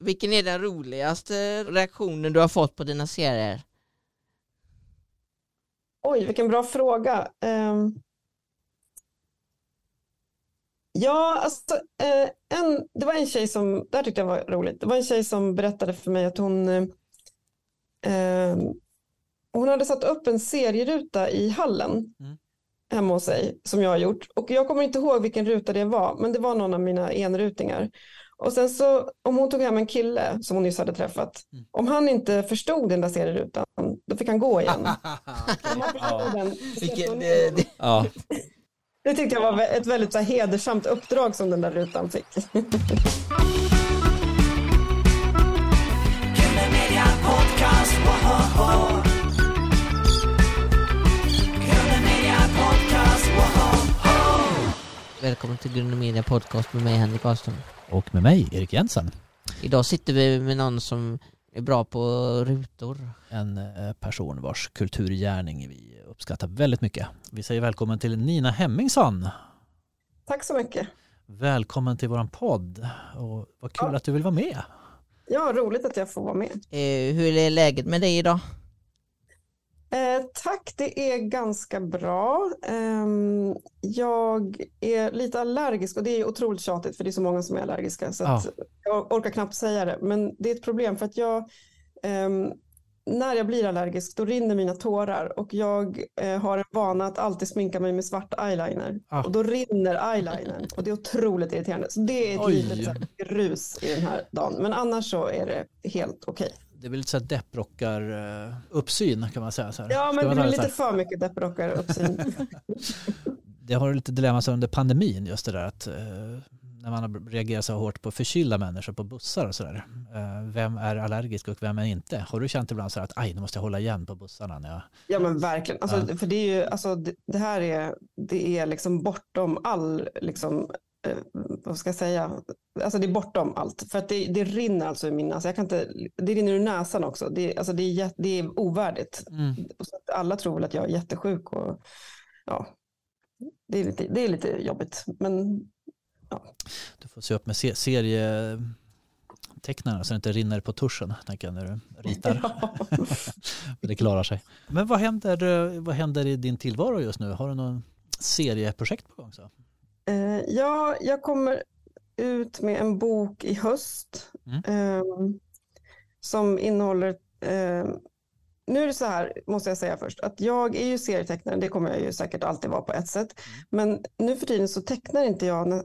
vilken är den roligaste reaktionen du har fått på dina serier? Oj, vilken bra fråga. Um... Ja, alltså, eh, en, det var en tjej som, det här tyckte jag var roligt, det var en tjej som berättade för mig att hon, eh, hon hade satt upp en serieruta i hallen mm. hemma hos sig som jag har gjort. Och jag kommer inte ihåg vilken ruta det var, men det var någon av mina enrutingar. Och sen så om hon tog hem en kille som hon nyss hade träffat, mm. om han inte förstod den där serierutan, då fick han gå igen. det, tyckte jag var ett väldigt så här, hedersamt uppdrag som den där rutan fick. Välkommen till Grund Media Podcast med mig Henrik Ahlström. Och med mig Erik Jensen. Idag sitter vi med någon som är bra på rutor. En eh, person vars kulturgärning vi uppskattar väldigt mycket. Vi säger välkommen till Nina Hemmingsson. Tack så mycket. Välkommen till våran podd och vad kul ja. att du vill vara med. Ja, roligt att jag får vara med. Eh, hur är läget med dig idag? Eh, tack, det är ganska bra. Eh, jag är lite allergisk och det är otroligt tjatigt för det är så många som är allergiska så ja. jag orkar knappt säga det. Men det är ett problem för att jag, eh, när jag blir allergisk då rinner mina tårar och jag eh, har en vana att alltid sminka mig med svart eyeliner. Ah. Och då rinner eyelinern och det är otroligt irriterande. Så det är ett Oj. litet rus i den här dagen. Men annars så är det helt okej. Okay det är väl lite så här depprockar uh, uppsyn kan man säga. Så här. Ja, men det blir lite för mycket depprockar uppsyn. det har lite dilemma under pandemin just det där att uh, när man har reagerat så hårt på förkylda människor på bussar och sådär. Uh, vem är allergisk och vem är inte? Har du känt ibland så här att aj, nu måste jag hålla igen på bussarna? När jag... Ja men verkligen. Alltså, För det är ju, alltså, det, här är, det är liksom bortom all liksom, eh, vad ska jag säga, alltså det är bortom allt. För att det, det rinner alltså ur min näsa. Jag kan inte, det rinner ur näsan också. Det, alltså det, är, det är ovärdigt. Mm. alla tror väl att jag är jättesjuk och ja, det är lite, det är lite jobbigt. Men ja. Du får se upp med se serietecknarna så det inte rinner på tuschen tänker jag, när du ritar. Ja. det klarar sig. Men vad händer, vad händer i din tillvaro just nu? Har du någon serieprojekt på gång? Så? Eh, ja, jag kommer ut med en bok i höst mm. eh, som innehåller eh, nu är det så här, måste jag säga först, att jag är ju serietecknare, det kommer jag ju säkert alltid vara på ett sätt. Mm. Men nu för tiden så tecknar inte jag,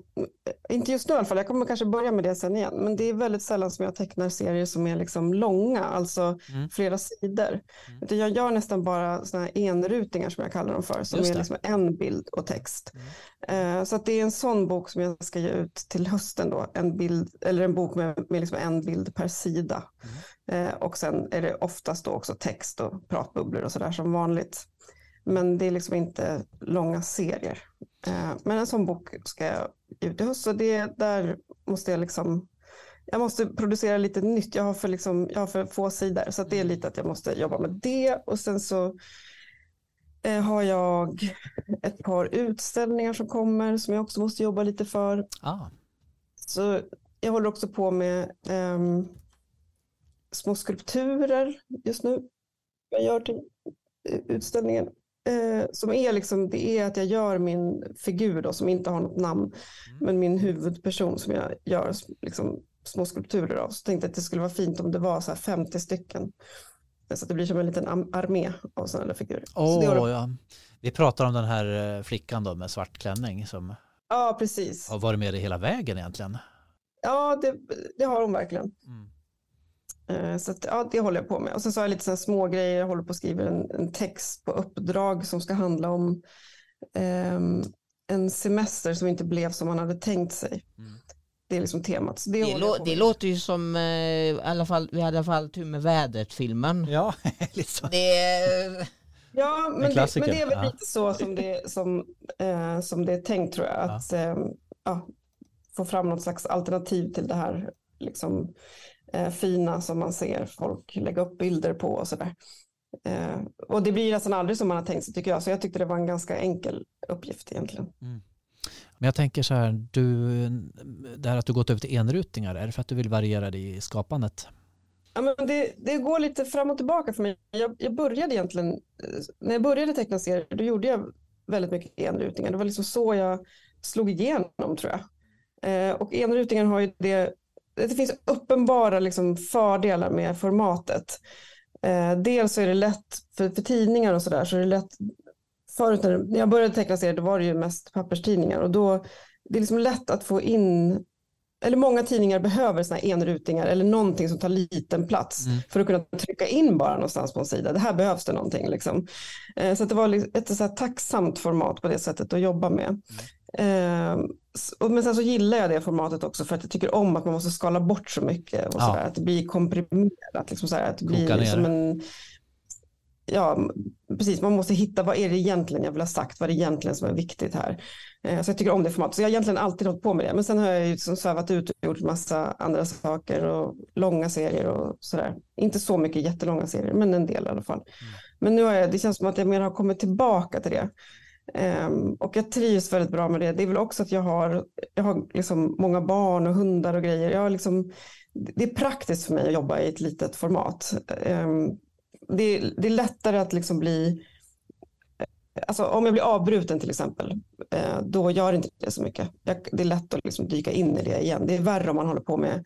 inte just nu i alla fall, jag kommer kanske börja med det sen igen, men det är väldigt sällan som jag tecknar serier som är liksom långa, alltså mm. flera sidor. Mm. Jag gör nästan bara sådana här enrutingar som jag kallar dem för, som är liksom en bild och text. Mm. Uh, så att det är en sån bok som jag ska ge ut till hösten då, en bild, eller en bok med, med liksom en bild per sida. Eh, och sen är det oftast då också text och pratbubblor och sådär som vanligt. Men det är liksom inte långa serier. Eh, men en sån bok ska jag ut i höst. Så det, där måste jag liksom jag måste producera lite nytt. Jag har för, liksom, jag har för få sidor. Så det är lite att jag måste jobba med det. Och sen så eh, har jag ett par utställningar som kommer som jag också måste jobba lite för. Ah. Så jag håller också på med um, små skulpturer just nu. Jag gör till utställningen. Eh, som är liksom, det är att jag gör min figur då, som inte har något namn, mm. men min huvudperson som jag gör liksom, små skulpturer av. Så tänkte jag att det skulle vara fint om det var så 50 stycken. Så att det blir som en liten armé av sådana där figurer. Oh, så ja. Vi pratar om den här eh, flickan då med svart klänning som ja, precis. har varit med dig hela vägen egentligen. Ja, det, det har hon verkligen. Mm. Eh, så att, ja, det håller jag på med. Och sen så har jag lite så små grejer. Jag håller på att skriva en, en text på uppdrag som ska handla om um, en semester som inte blev som man hade tänkt sig. Mm. Det är liksom temat. det, det, lå det låter ju som, eh, i alla fall, vi hade i alla fall tur med vädret-filmen. Ja, liksom. det Ja, men det, men det, är väl ja. lite så som det, som, eh, som det är tänkt tror jag. Att ja. Eh, ja, få fram något slags alternativ till det här liksom, eh, fina som man ser folk lägga upp bilder på och sådär. Eh, och det blir nästan aldrig som man har tänkt sig tycker jag, så jag tyckte det var en ganska enkel uppgift egentligen. Mm. Men jag tänker så här, du, det här att du gått över till enrutningar, är det för att du vill variera dig i skapandet? Ja, men det, det går lite fram och tillbaka för mig. Jag, jag började egentligen, när jag började teckna serier, då gjorde jag väldigt mycket enrutningar. Det var liksom så jag slog igenom tror jag. Eh, och enrutningen har ju det, det finns uppenbara liksom fördelar med formatet. Eh, dels så är det lätt för, för tidningar och sådär så är det lätt förut när jag började teckna serier då var det ju mest papperstidningar och då det är liksom lätt att få in eller många tidningar behöver såna här enrutingar eller någonting som tar liten plats mm. för att kunna trycka in bara någonstans på en sida. Det här behövs det någonting. Liksom. Eh, så det var ett så tacksamt format på det sättet att jobba med. Mm. Eh, men sen så gillar jag det formatet också för att jag tycker om att man måste skala bort så mycket. Och ja. så där, att det blir komprimerat. Liksom så här, att det blir som en ja, precis, man måste hitta vad är det egentligen jag vill ha sagt, vad är det egentligen som är viktigt här. Eh, så jag tycker om det formatet, så jag har egentligen alltid hållit på med det. Men sen har jag ju som svävat ut och gjort massa andra saker och långa serier och sådär. Inte så mycket jättelånga serier, men en del i alla fall. Mm. Men nu har jag, det känns som att jag mer har kommit tillbaka till det. Um, och jag trivs väldigt bra med det. Det är väl också att jag har, jag har liksom många barn och hundar och grejer. Jag har liksom, det är praktiskt för mig att jobba i ett litet format. Um, det, är, det är lättare att liksom bli... Alltså om jag blir avbruten till exempel, eh, då gör inte det så mycket. Jag, det är lätt att liksom dyka in i det igen. Det är värre om man håller på med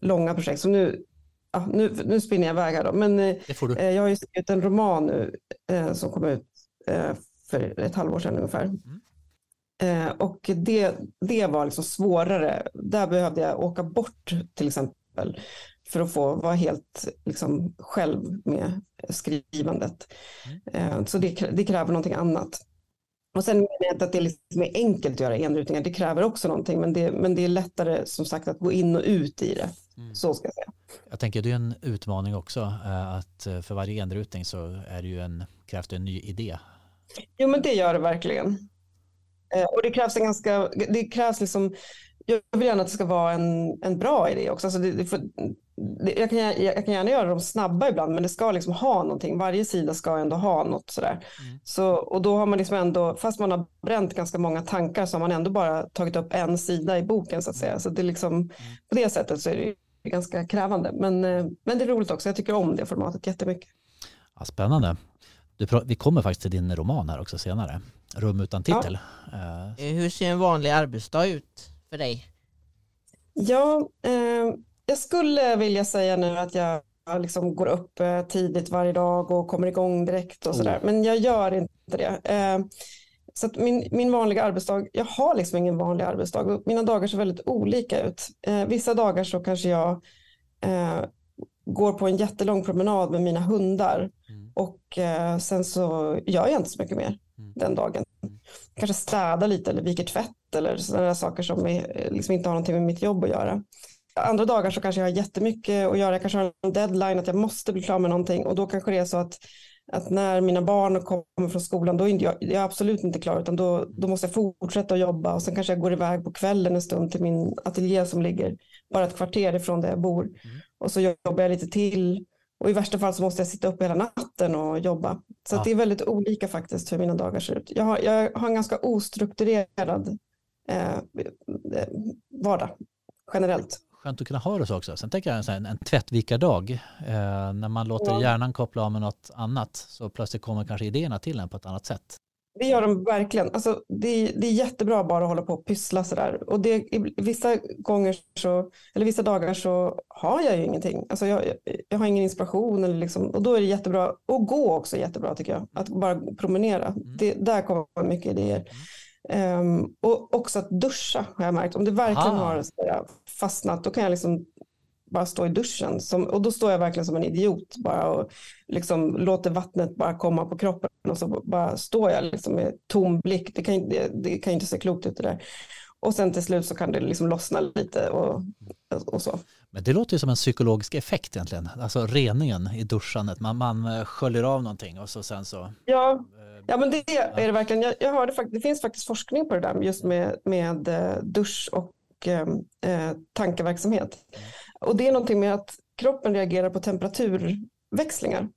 långa projekt. Så nu, ja, nu, nu spinner jag iväg här då. Men eh, jag har ju skrivit en roman nu eh, som kom ut för ett halvår sedan ungefär. Mm. Eh, och det, det var liksom svårare. Där behövde jag åka bort till exempel för att få vara helt liksom, själv med skrivandet. Mm. Så det, det, kräver någonting annat. Och sen menar jag inte att det liksom är enkelt att göra enrutningar, det kräver också någonting, men det, men det är lättare som sagt att gå in och ut i det. Mm. Så ska jag säga. Jag tänker det är en utmaning också, eh, att eh, för varje enrutning så är det ju en, krävs det en ny idé. Jo men det gör det verkligen. Och det krävs en ganska, det krävs liksom, jag vill gärna att det ska vara en, en bra idé också. Alltså det, det, för, jag kan, jag kan gärna göra dem snabba ibland, men det ska liksom ha någonting. Varje sida ska ändå ha något sådär. Mm. Så, och då har man liksom ändå, fast man har bränt ganska många tankar, så har man ändå bara tagit upp en sida i boken så att säga. Så det är liksom, mm. på det sättet så är det ganska krävande. Men, eh, men det är roligt också. Jag tycker om det formatet jättemycket. Ja, spännande. Du, vi kommer faktiskt till din roman här också senare. Rum utan titel. Ja. Uh. Hur ser en vanlig arbetsdag ut för dig? Ja, eh, jag skulle vilja säga nu att jag liksom går upp eh, tidigt varje dag och kommer igång direkt och sådär. Mm. Men jag gör inte det. Eh, så att min, min vanliga arbetsdag, jag har liksom ingen vanlig arbetsdag. Mina dagar ser väldigt olika ut. Eh, vissa dagar så kanske jag eh, går på en jättelång promenad med mina hundar mm. Och eh, sen så gör jag inte så mycket mer mm. den dagen. Mm. Kanske städar lite eller viker tvätt eller sådana saker som är, liksom inte har någonting med mitt jobb att göra andra dagar så kanske jag har jättemycket att göra. Jag kanske har en deadline att jag måste bli klar med någonting och då kanske det är så att, att när mina barn kommer från skolan då är jag, jag är absolut inte klar utan då, då måste jag fortsätta att jobba och sen kanske jag går iväg på kvällen en stund till min ateljé som ligger bara ett kvarter ifrån där jag bor mm. och så jobbar jag lite till och i värsta fall så måste jag sitta upp hela natten och jobba. Så ja. det är väldigt olika faktiskt hur mina dagar ser ut. Jag har, jag har en ganska ostrukturerad eh, vardag generellt skönt att kunna ha det så också. Sen tänker jag en, en tvättvikardag, eh, när man låter ja. hjärnan koppla av med något annat så plötsligt kommer kanske idéerna till en på ett annat sätt. Det gör de verkligen. Alltså, det, är, det är jättebra bara att hålla på och pyssla sådär. Och det, vissa gånger så, eller vissa dagar så har jag ju ingenting. Alltså jag, jag har ingen inspiration eller liksom, och då är det jättebra. Och gå också jättebra tycker jag. Att bara promenera. Mm. Det, där kommer mycket idéer. Mm. Um, och också att duscha har jag märkt. Om det verkligen Aha. har fastnat då kan jag liksom bara stå i duschen. Som, och då står jag verkligen som en idiot bara och liksom låter vattnet bara komma på kroppen och så bara står jag liksom med tom blick. Det kan, det, det kan inte se klokt ut det där. Och sen till slut så kan det liksom lossna lite och, och så. Men det låter ju som en psykologisk effekt egentligen, alltså reningen i duschandet. Man, man sköljer av någonting och så sen så... Ja, Ja, men det är det verkligen. Jag, jag hörde det finns faktiskt forskning på det där just med, med eh, dusch och eh, tankeverksamhet. Mm. Och det är någonting med att kroppen reagerar på temperaturväxlingar. Mm.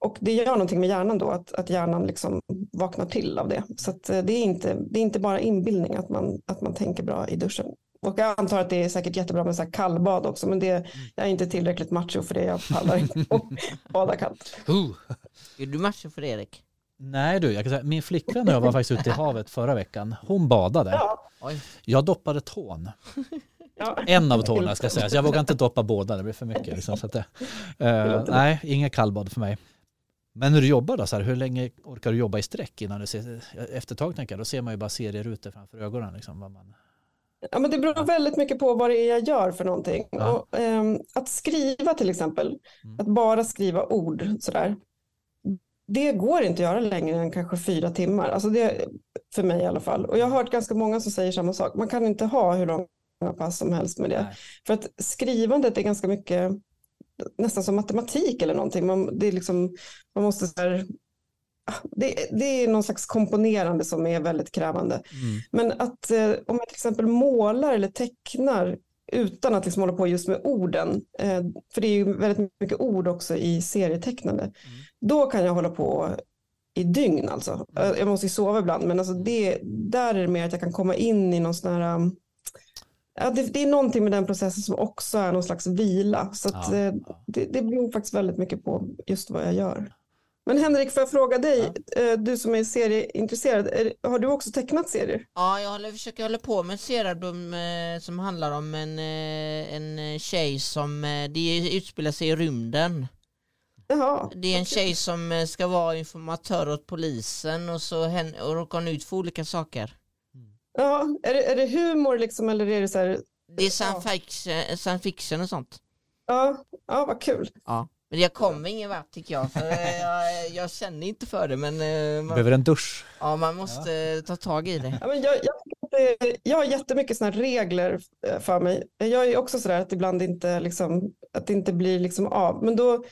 och det gör någonting med hjärnan då, att, att hjärnan liksom vaknar till av det. Så att, eh, det, är inte, det är inte bara inbildning att man, att man tänker bra i duschen. Och jag antar att det är säkert jättebra med så här kallbad också, men det, jag är inte tillräckligt macho för det. Jag pallar inte att bada kallt. Uh. Är du macho för Erik? Nej du, jag kan säga, min flickvän och jag var faktiskt ute i havet förra veckan. Hon badade. Ja. Jag doppade tån. ja. En av tårna ska sägas. Jag vågar inte doppa båda, det blir för mycket. Liksom, så att det, eh, nej, inga kallbad för mig. Men när du jobbar då, så här, hur länge orkar du jobba i sträck innan du ser, efter ett tag tänker jag, då ser man ju bara serierutor framför ögonen. Liksom, vad man, Ja, men det beror väldigt mycket på vad det är jag gör för någonting. Ja. Och, ehm, att skriva till exempel, Mm. att bara skriva ord sådär, det går inte att göra längre än kanske fyra timmar. Alltså det, för mig i alla fall. Och jag har hört ganska många som säger samma sak. Man kan inte ha hur långa pass som helst med det. Nej. För att skrivandet är ganska mycket nästan som matematik eller någonting. Man, det är liksom, man måste så här, ah, det, det är någon slags komponerande som är väldigt krävande. Mm. Men att eh, om jag till exempel målar eller tecknar utan att liksom hålla på just med orden, eh, för det är ju väldigt mycket ord också i serietecknande, då kan jag hålla på i dygn alltså. Eh, Jag måste ju sova ibland, men alltså det, där är det mer att jag kan komma in i någon sån här, ja, det, det är någonting med den processen som också är någon slags vila. Så att, Ja, eh, ja. det, det beror faktiskt väldigt mycket på just vad jag gör. Men Henrik, får jag fråga dig, eh, du som är serieintresserad, är, har du också tecknat serier? Ja, jag håller, försöker hålla på med ett seriealbum eh, som handlar om en, eh, en tjej som, eh, det utspelar sig i rymden. Jaha, Det är en tjej som eh, ska vara informatör åt polisen och så råkar hon ut för olika saker. Ja, är, det, är det humor liksom eller är det så här, Det är science fiction, science fiction och sånt. ja, ja vad kul. Ja. Men jag kommer ingen vart tycker jag, för eh, jag, jag känner inte för det men eh, man, Behöver en dusch. ja, man måste ta tag i det. Ja, men jag, jag, jag har jättemycket såna här regler eh, för mig. Jag är också sådär att ibland inte, liksom, att det inte blir liksom av. Men då,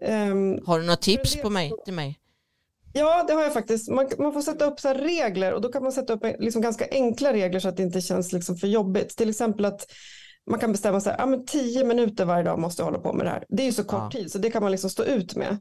ehm, Har du några tips på mig, till mig? Ja det har jag faktiskt. Man, man får sätta upp så regler och då kan man sätta upp liksom ganska enkla regler så att det inte känns liksom för jobbigt. Till exempel att man kan bestämma sig, ja men tio minuter varje dag måste jag hålla på med det här. Det är ju så kort Ja. tid så det kan man liksom stå ut med.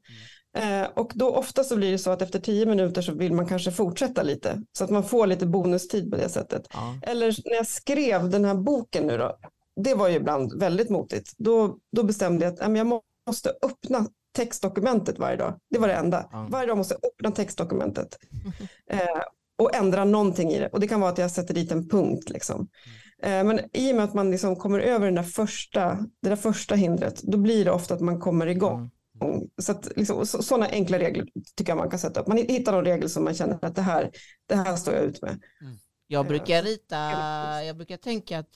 Eh, och då ofta så blir det så att efter tio minuter så vill man kanske fortsätta lite. Så att man får lite bonustid på det sättet. Ja. Eller när jag skrev den här boken nu då, det var ju ibland väldigt motigt. Då, då bestämde jag att ja, jag må- måste öppna textdokumentet varje dag. Det var det enda. Ja. Varje dag måste jag öppna textdokumentet. Eh, och ändra någonting i det. Och det kan vara att jag sätter dit en punkt. Liksom. Eh, men i och med att man liksom kommer över den där första, det där första hindret, då blir det ofta att man kommer igång. Mm. Så att liksom, så, sådana enkla regler tycker jag man kan sätta upp. Man hittar någon regel som man känner att det här, det här står jag ut med. Jag Eh, brukar rita, jag brukar tänka att,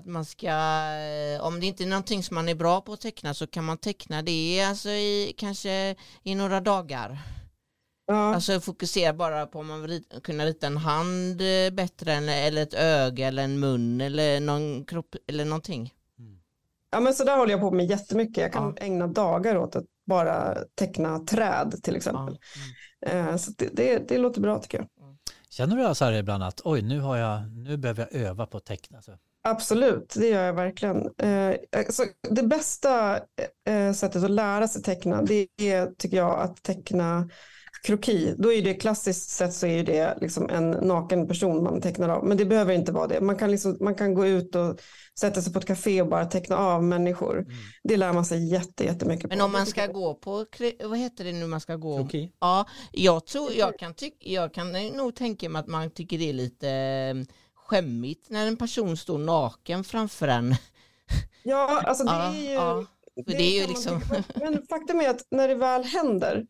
att man ska, eh, om det inte är någonting som man är bra på att teckna så kan man teckna det alltså i, kanske i några dagar. Ja. Alltså fokusera bara på om man vill rita, kunna rita en hand eh, bättre än, eller ett öga eller en mun eller någon kropp eller någonting. Ja, men så där håller jag på med jättemycket. Jag kan Ja. ägna dagar åt att bara teckna träd till exempel. Eh, Så det, det, det låter bra tycker jag. Känner du så här ibland att oj, nu, har jag, nu behöver jag öva på att teckna? Alltså, Absolut, det gör jag verkligen. Eh, alltså, det bästa eh, sättet att lära sig teckna, det är tycker jag att teckna kroki. Då är det klassiskt sett så är det liksom en naken person man tecknar av. Men det behöver inte vara det. Man kan, liksom, man kan gå ut och sätta sig på ett café och bara teckna av människor. Det lär man sig jätte, jättemycket Men på. om man ska gå på, vad heter det nu man ska gå? Kroki? Ja, jag tror, jag kan, tyck, jag kan nog tänka mig att man tycker det är lite eh, skämmigt när en person står naken framför en. Ja, alltså det är ju... ja. För det är ju liksom-. Men, faktum är att när det väl händer,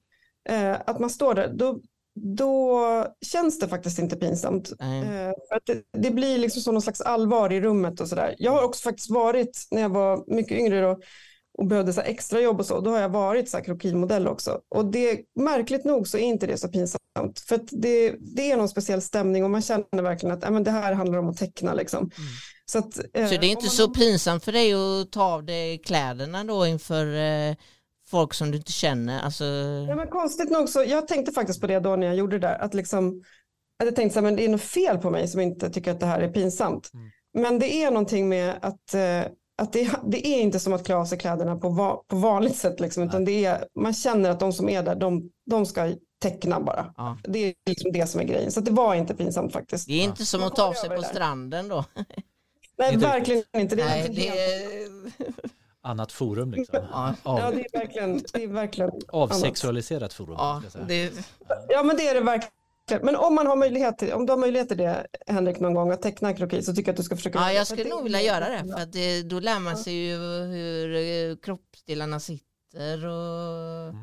eh, att man står där, då, då känns det faktiskt inte pinsamt. Eh, för det, det blir liksom som någon slags allvar i rummet och sådär. Jag har också faktiskt varit, när jag var mycket yngre då, och behövde så extra jobb och så, då har jag varit krokimodell också. Och det, märkligt nog så är inte det så pinsamt. För att det, det är någon speciell stämning och man känner verkligen att äh, men det här handlar om att teckna liksom. Så, att, eh, Så det är inte man så pinsamt för dig att ta av dig kläderna då inför eh, folk som du inte känner? Alltså, Ja, men konstigt nog så, jag tänkte faktiskt på det då när jag gjorde det där, att liksom, att jag tänkte så här, men det är något fel på mig som inte tycker att det här är pinsamt. Mm. Men det är någonting med att, eh, att det, det är inte som att klä av sig kläderna på, va, på vanligt sätt, liksom, utan det är, man känner att de som är där, de, de ska teckna bara. Ja. Det är liksom det som är grejen. Så det var inte pinsamt faktiskt. Det är inte som att ta av sig på stranden då. Nej, Inte verkligen inte. Det är Nej, inte det. Annat forum liksom. Ja, det är verkligen, det är verkligen avsexualiserat forum. ja, det, Ja, men det är det verkligen. Men om man har möjlighet till, om du har möjlighet till det, Henrik, någon gång att teckna kroki så tycker jag att du ska försöka. ja, göra jag skulle nog vilja göra det. För att det, då lär man sig ju hur eh, kroppsdelarna sitter och...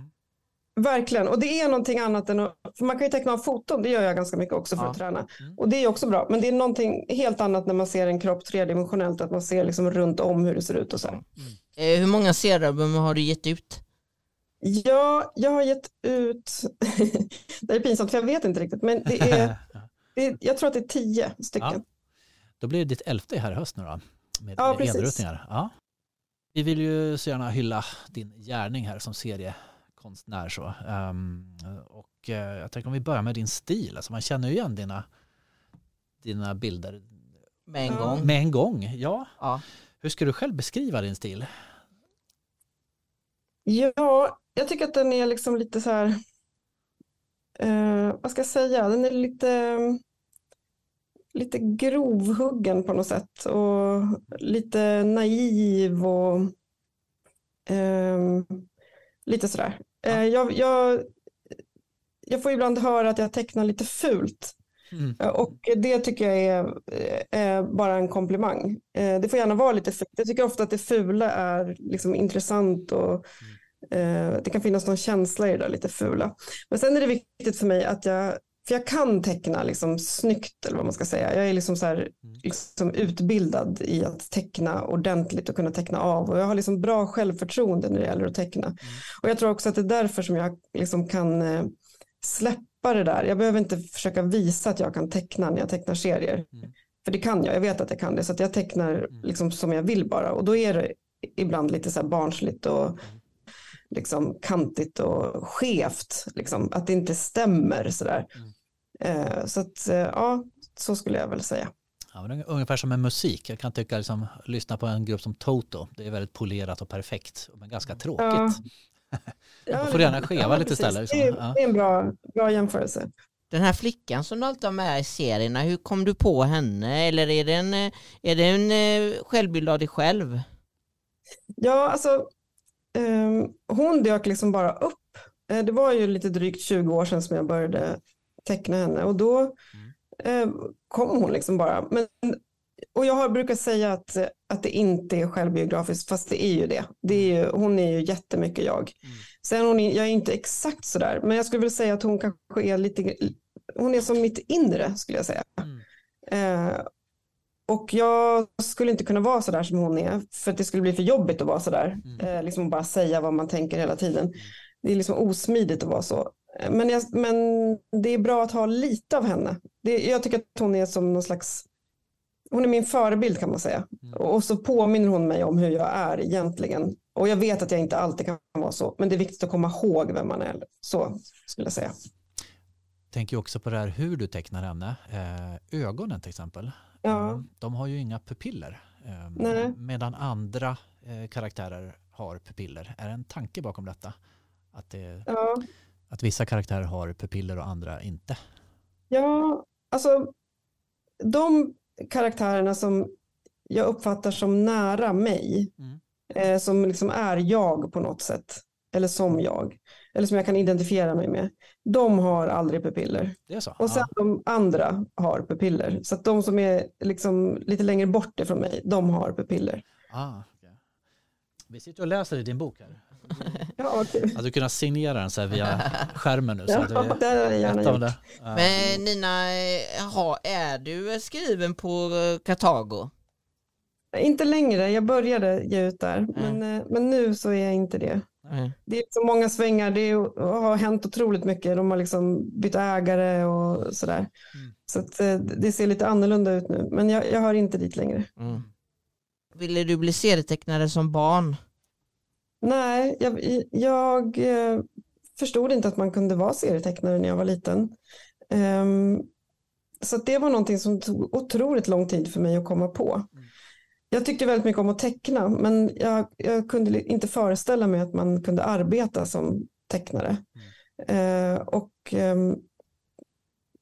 Verkligen, och det är någonting annat än att, för man kan ju teckna av foton, det gör jag ganska mycket också för Ja. att träna. Mm. Och det är också bra, men det är någonting helt annat när man ser en kropp tredimensionellt, att man ser liksom runt om hur det ser ut och så. här. Eh, hur många seriealbum har du gett ut? Ja, jag har gett ut, det är pinsamt för jag vet inte riktigt, men det är, det är jag tror att det är tio stycken. Ja. Då blir det ditt elfte här i höst nu då. Med, Ja, med. Ja. Vi vill ju så gärna hylla din gärning här som seriekonstnär. Så. Ehm, och eh, jag tänker om vi börjar med din stil. Alltså man känner ju igen dina, dina bilder Med en Ja. gång? med en gång. Ja. Ja. Hur ska du själv beskriva din stil? Ja, jag tycker att den är liksom lite så här, eh, vad ska jag säga, den är lite, lite grovhuggen på något sätt och lite naiv och ehm, lite sådär. Eh, jag, jag, jag får ibland höra att jag tecknar lite fult Mm. Eh, och det tycker jag är, eh, är bara en komplimang. Eh, Det får gärna vara lite fult. Jag tycker ofta att det fula är liksom intressant och eh, det kan finnas någon känsla i det där lite fula. Men sen är det viktigt för mig att jag, för jag kan teckna liksom snyggt eller vad man ska säga. Jag är liksom så här, liksom utbildad i att teckna ordentligt och kunna teckna av och jag har liksom bra självförtroende när det gäller att teckna. Och jag tror också att det är därför som jag liksom kan eh, släppa det där. Jag behöver inte försöka visa att jag kan teckna när jag tecknar serier. Mm. För det kan jag, jag vet att jag kan det. Så jag tecknar liksom som jag vill bara. Och då är det ibland lite så här barnsligt och liksom kantigt och skevt. Liksom. Att det inte stämmer sådär. Eh, så att eh, ja, så skulle jag väl säga. Ja, ungefär som med musik. Jag kan tycka liksom, lyssna på en grupp som Toto. Det är väldigt polerat och perfekt. Men ganska tråkigt. Ja. Ja, får gärna skeva lite precis. istället, liksom. Det är, Ja. det är en bra, bra jämförelse. Den här flickan som du alltid har med i serierna, hur kom du på henne? Eller är det en, eh, är det en självbild av dig själv? Ja, alltså hon dök liksom bara upp. Eh, det var ju lite drygt 20 år sedan som jag började teckna henne och då eh, kom hon liksom bara. Men, och jag har brukat säga att, att det inte är självbiografiskt, fast det är ju det. det är ju, hon är ju jättemycket jag. Sen hon är, jag är inte exakt sådär, men jag skulle vilja säga att hon kanske är lite, hon är som mitt inre skulle jag säga. Mm. Eh, och jag skulle inte kunna vara sådär som hon är, för att det skulle bli för jobbigt att vara sådär. Mm. Eh, liksom bara säga vad man tänker hela tiden. Det är liksom osmidigt att vara så. Eh, Men, jag, men det är bra att ha lite av henne. Det, jag tycker att hon är som någon slags, hon är min förebild kan man säga. Mm. Och så påminner hon mig om hur jag är egentligen. Och jag vet att jag inte alltid kan vara så, men det är viktigt att komma ihåg vem man är. Så skulle jag säga. Tänker också på det här hur du tecknar henne. Eh, ögonen till exempel. Ja. Eh, De har ju inga pupiller. Eh, Nej. Medan andra eh, karaktärer har pupiller. Är det en tanke bakom detta? Att, det, Ja. att vissa karaktärer har pupiller och andra inte? Ja, alltså de karaktärerna som jag uppfattar som nära mig, Mm. som liksom är jag på något sätt, eller som jag, eller som jag kan identifiera mig med, de har aldrig pupiller. Det är så? Och sen de andra har pupiller. Så att de som är liksom lite längre bort ifrån mig, de har pupiller. Ah, okej. Vi sitter och läser i din bok här. Ja, okej. Att du kunna signera den så här via skärmen nu. Så att Ja, vi det hade jag gärna gjort. det. Men Nina, ha, är du skriven på eh, Kartago? Inte längre, jag började ge ut där, men, eh, men nu så är jag inte det. Det är så många svängar, det är, har hänt otroligt mycket. De har liksom bytt ägare och sådär. Mm. Så att, eh, det ser lite annorlunda ut nu, men jag, jag hör inte dit längre. Mm. Ville du bli serietecknare som barn? Nej, jag, jag eh, förstod inte att man kunde vara serietecknare när jag var liten. Ehm, så det var någonting som tog otroligt lång tid för mig att komma på. Jag tyckte väldigt mycket om att teckna, men jag, jag kunde inte föreställa mig att man kunde arbeta som tecknare. Mm. Eh, och eh,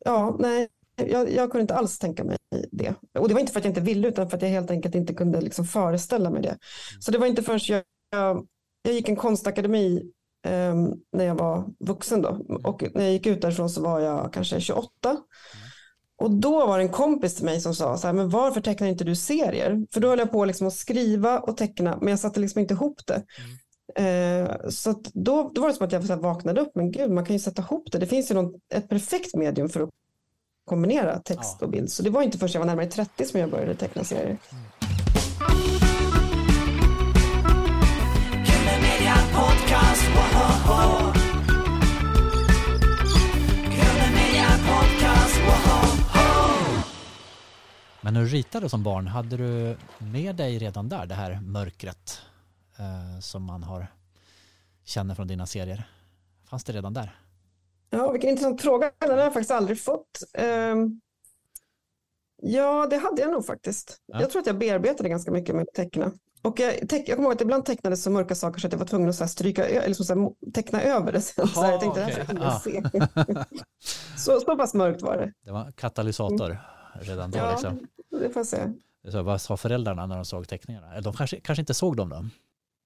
ja, nej, jag, jag, kunde inte alls tänka mig det. Och det var inte för att jag inte ville, utan för att jag helt enkelt inte kunde liksom föreställa mig det. Mm. Så det var inte förrän jag, jag, jag gick en konstakademi eh, när jag var vuxen då. Mm. Och när jag gick ut därifrån så var jag kanske 28. Mm. Och då var det en kompis till mig som sa så här, men varför tecknar inte du serier? För då höll jag på liksom att skriva och teckna, men jag satte liksom inte ihop det. Mm. Eh, så då, då var det som att jag vaknade upp, men gud, man kan ju sätta ihop det. Det finns ju någon, ett perfekt medium för att kombinera text ja. och bild. Så det var inte förrän jag var närmare 30 som jag började teckna serier. Mm. Men när du ritade som barn, hade du med dig redan där det här mörkret eh, som man har känner från dina serier? Fanns det redan där? Ja, vilken intressant fråga. Den har jag faktiskt aldrig fått. Eh, ja, det hade jag nog faktiskt. Ja. Jag tror att jag bearbetade ganska mycket med att teckna. Och jag, teck, jag kommer ihåg att ibland tecknades så mörka saker så att jag var tvungen att så stryka, eller så här, teckna över det. Sen. Aha, så jag tänkte okay. det här ska jag se. så, så pass mörkt var det. Det var katalysator. Mm redan då. Ja, liksom. Det får se. Så vad sa föräldrarna när de såg teckningarna? Eller de kanske, kanske inte såg dem då?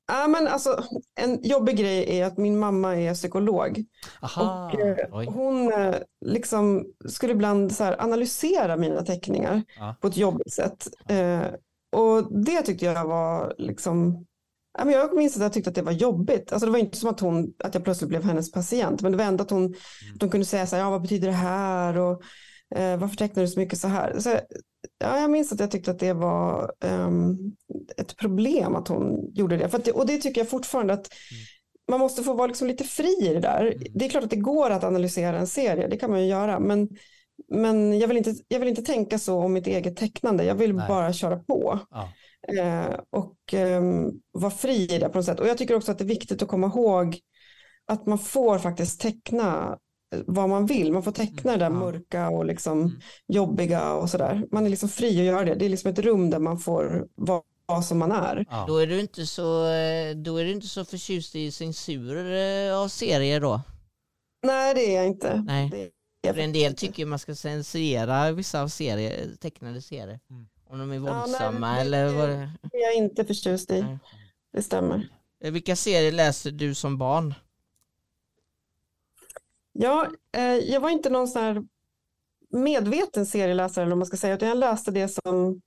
Ja, men alltså, en jobbig grej är att min mamma är psykolog. Aha, och, eh, hon eh, liksom skulle ibland så analysera mina teckningar ja. på ett jobbigt sätt. Eh, och det tyckte jag var liksom Ja, men jag minns att jag tyckte att det var jobbigt. Alltså det var inte som att, hon, att jag plötsligt blev hennes patient, men det var ändå att hon, mm. att hon kunde säga så här, ja vad betyder det här? Och, Eh, varför tecknar du så mycket så här? Så, ja, jag minns att jag tyckte att det var um, ett problem att hon gjorde det. För det, Och det tycker jag fortfarande att mm. man måste få vara liksom lite fri i det där. Mm. Det är klart att det går att analysera en serie, det kan man ju göra. Men, men jag, vill inte, jag vill inte tänka så om mitt eget tecknande, jag vill Nej. bara köra på. Ja. Eh, och um, vara fri i det på något sätt. Och jag tycker också att det är viktigt att komma ihåg att man får faktiskt teckna vad man vill. Man får teckna det där mm. mörka och liksom mm. jobbiga och sådär. Man är liksom fri att göra det. Det är liksom ett rum där man får vara som man är. Ja. Då är du inte så, då är du inte så förtjust i censur eh, av serier då? Nej, det är jag inte. Nej. För en del tycker man ska censurera vissa av serier, tecknade serier. Mm. Om de är våldsamma ja, nej, eller vad det Det är jag inte förtjust i. Nej. Det stämmer. Eh, vilka serier läste du som barn? Ja, eh, jag var inte någon sån här medveten serieläsare eller man ska säga, utan jag läste det som,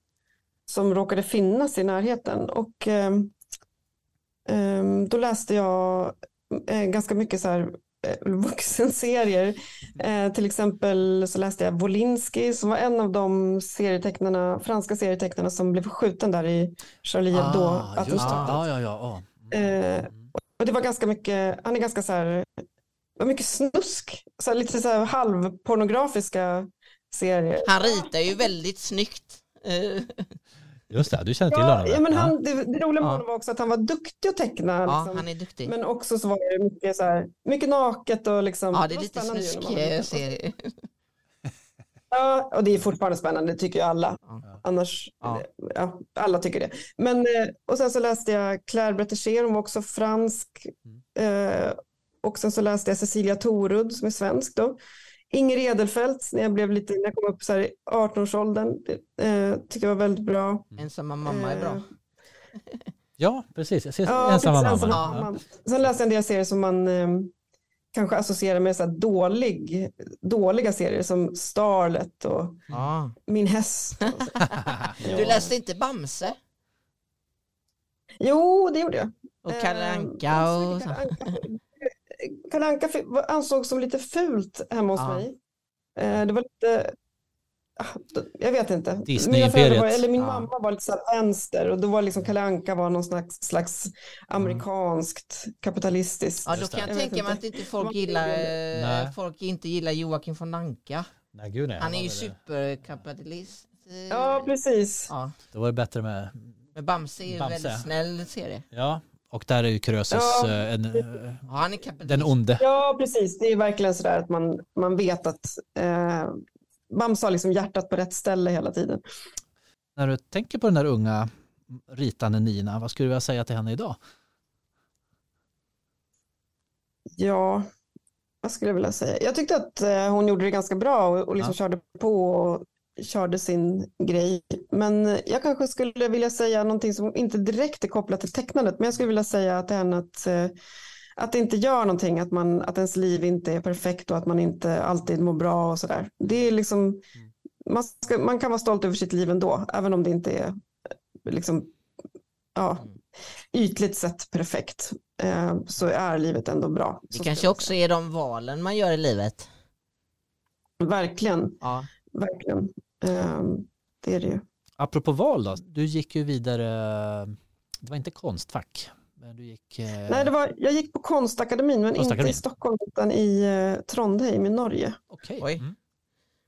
som råkade finnas i närheten. Och eh, eh, då läste jag eh, ganska mycket så här eh, vuxenserier. Eh, till exempel så läste jag Wolinski som var en av de serietecknarna, franska serietecknarna som blev skjuten där i Charlie Hebdo. Ah, ja, ja, ja. Mm. och det var ganska mycket, han är ganska så här var mycket snusk. Så lite så här halvpornografiska serier. Han ritar ju väldigt snyggt. Just det, du känner till ja, honom. Ja, men han, det, det roliga med honom var också att han var duktig att teckna. Ja, liksom. han är duktig. Men också så var det mycket, så här, mycket naket och liksom. Ja, det är lite snuskig serie. Ja, och det är fortfarande spännande, det tycker ju alla. Ja. Annars, ja. ja. alla tycker det. Men, eh, och sen så läste jag Claire Bretécher, hon var också fransk. Mm. Eh, och sen så läste jag Cecilia Torud som är svensk då. Inger Edelfelt när jag, blev lite, när jag kom upp så här i 18-årsåldern. Eh, tyckte jag var väldigt bra. Ensamma mamma är bra. Eh, ja, precis. Jag ser ja, ensamma mamma. Ensamma mamma. Sen läste jag en del serier som man eh, kanske associerar med så dålig, dåliga serier som Starlet och ah. Min häst. du läste inte Bamse? Jo, det gjorde jag. Och Kalle Anka och så. Kalle Anka ansågs som lite fult hemma hos ja. mig. Eh, det var lite, ah, jag vet inte. Disney-imperiet. Eller min ja. mamma var lite så vänster och då var liksom Kalle Anka var någon slags, slags amerikanskt kapitalistiskt. Ja, då kan jag, jag tänka mig att inte folk gillar, nej. folk inte gillar Joakim von Anka. Nej, gud nej, han är ju superkapitalist. Ja, precis. Ja. Då var det bättre med men Bamse är ju en väldigt snäll serie. Ja, och där är ju Krösus ja, eh, en, ja, han är den onde. Ja, precis. Det är verkligen sådär att man, man vet att eh, Bamse har liksom hjärtat på rätt ställe hela tiden. När du tänker på den där unga ritande Nina. Vad skulle du vilja säga till henne idag? Ja, vad skulle jag vilja säga? Jag tyckte att eh, hon gjorde det ganska bra och, och liksom ja. körde på och körde sin grej. Men jag kanske skulle vilja säga någonting som inte direkt är kopplat till tecknandet, men jag skulle vilja säga till henne att, eh, att det inte gör någonting, att, man, att ens liv inte är perfekt och att man inte alltid mår bra och sådär. Det är liksom, mm. man, ska, man kan vara stolt över sitt liv ändå, även om det inte är liksom, ja, mm. ytligt sett perfekt, eh, så är livet ändå bra. Det kanske också är de valen man gör i livet. Verkligen. Ja. Verkligen. Eh, det är det ju. Apropå val då, du gick ju vidare, det var inte konstfack, men du gick... Eh... Nej, det var, jag gick på konstakademin, men konstakademin. inte i Stockholm utan i eh, Trondheim i Norge. Okej. Okay. Mm.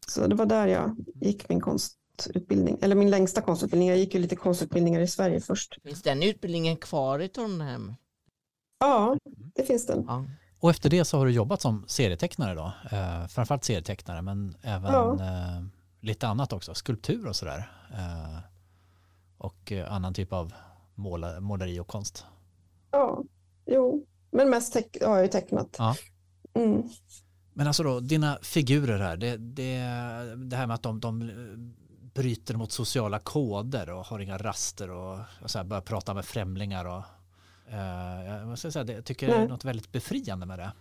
Så det var där jag gick min konst konstutbildning, eller min längsta konstutbildning. Jag gick ju lite konstutbildningar i Sverige först. Finns den utbildningen kvar i Trondheim? Ja, det finns den. Ja. Och efter det så har du jobbat som serietecknare då? Eh, framförallt serietecknare men även ja. eh, lite annat också, skulptur och sådär. Eh, och eh, annan typ av måla, måleri och konst. Ja, jo, men mest har jag ju tecknat. Ja. Mm. Men alltså då, dina figurer här, det, det, det här med att de, de bryter mot sociala koder och har inga raster och, och så här, börjar prata med främlingar. Och, jag, måste säga, det, jag tycker Nej. det är något väldigt befriande med det.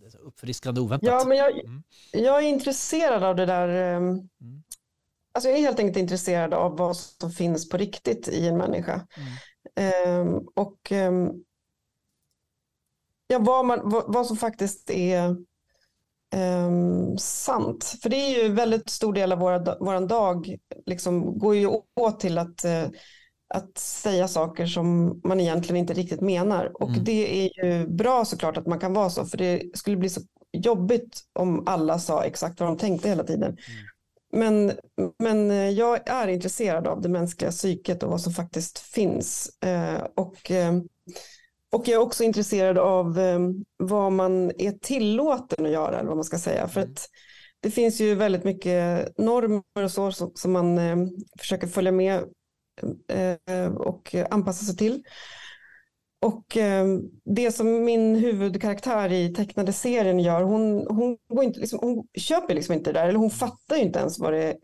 det uppfriskande oväntat. Ja, men jag, mm. jag är intresserad av det där. Um, mm. Alltså jag är helt enkelt intresserad av vad som finns på riktigt i en människa. Mm. Um, och um, ja, vad, man, vad, vad som faktiskt är um, sant. För det är ju väldigt stor del av våran dag, liksom, går ju åt till att, uh, att säga saker som man egentligen inte riktigt menar. Och mm. det är ju bra såklart att man kan vara så, för det skulle bli så jobbigt om alla sa exakt vad de tänkte hela tiden. Mm. Men, men eh, jag är intresserad av det mänskliga psyket och vad som faktiskt finns. Uh, och uh, och jag är också intresserad av eh, vad man är tillåten att göra, eller vad man ska säga. För mm. att det finns ju väldigt mycket normer och så som man eh, försöker följa med eh, och anpassa sig till. Och det som min huvudkaraktär i tecknade serien gör, hon, hon, går inte, liksom, hon köper liksom inte det där, eller hon fattar inte ens vad det,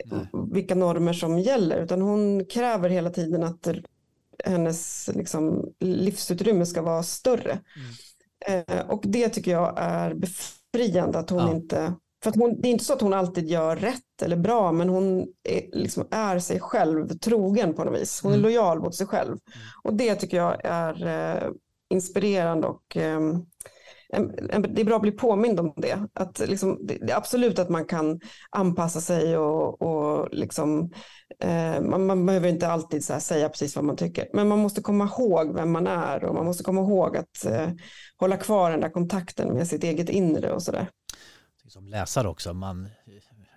vilka normer som gäller, utan hon kräver hela tiden att hennes liksom, livsutrymme ska vara större. Mm. Eh, och det tycker jag är befriande att hon ja. inte för att hon, det är inte så att hon alltid gör rätt eller bra, men hon är, liksom är sig själv trogen på något vis. Hon mm. är lojal mot sig själv. Mm. Och det tycker jag är eh, inspirerande och eh, det är bra att bli påmind om det. Att liksom, det är absolut att man kan anpassa sig och, och liksom, eh, man, man, behöver inte alltid säga precis vad man tycker. Men man måste komma ihåg vem man är och man måste komma ihåg att eh, hålla kvar den där kontakten med sitt eget inre och sådär. Som läsare också, man,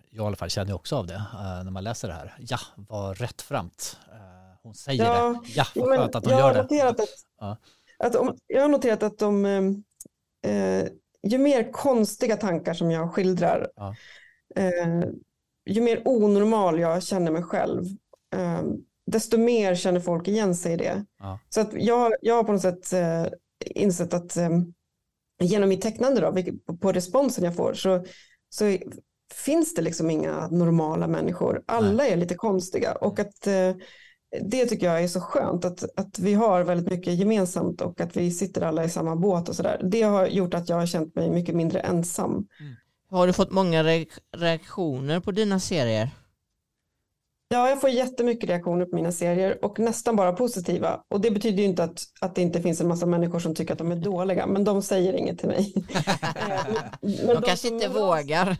jag i alla fall känner också av det uh, när man läser det här. Ja, vad rättframt. Uh, hon säger ja, det. Ja, vad skönt att hon gör det. Att, ja. att om, jag har noterat att de eh, ju mer konstiga tankar som jag skildrar, ja. eh, ju mer onormal jag känner mig själv, eh, desto mer känner folk igen sig i det. Ja. Så att jag, jag har på något sätt eh, insett att eh, genom mitt tecknande då, på responsen jag får, så, så finns det liksom inga normala människor. Alla är lite konstiga och att eh, det tycker jag är så skönt att, att vi har väldigt mycket gemensamt och att vi sitter alla i samma båt och sådär. Det har gjort att jag har känt mig mycket mindre ensam. Mm. Har du fått många reaktioner på dina serier? Ja, jag får jättemycket reaktioner på mina serier och nästan bara positiva. Och det betyder ju inte att, att det inte finns en massa människor som tycker att de är dåliga, men de säger inget till mig. men de, de kanske inte vågar.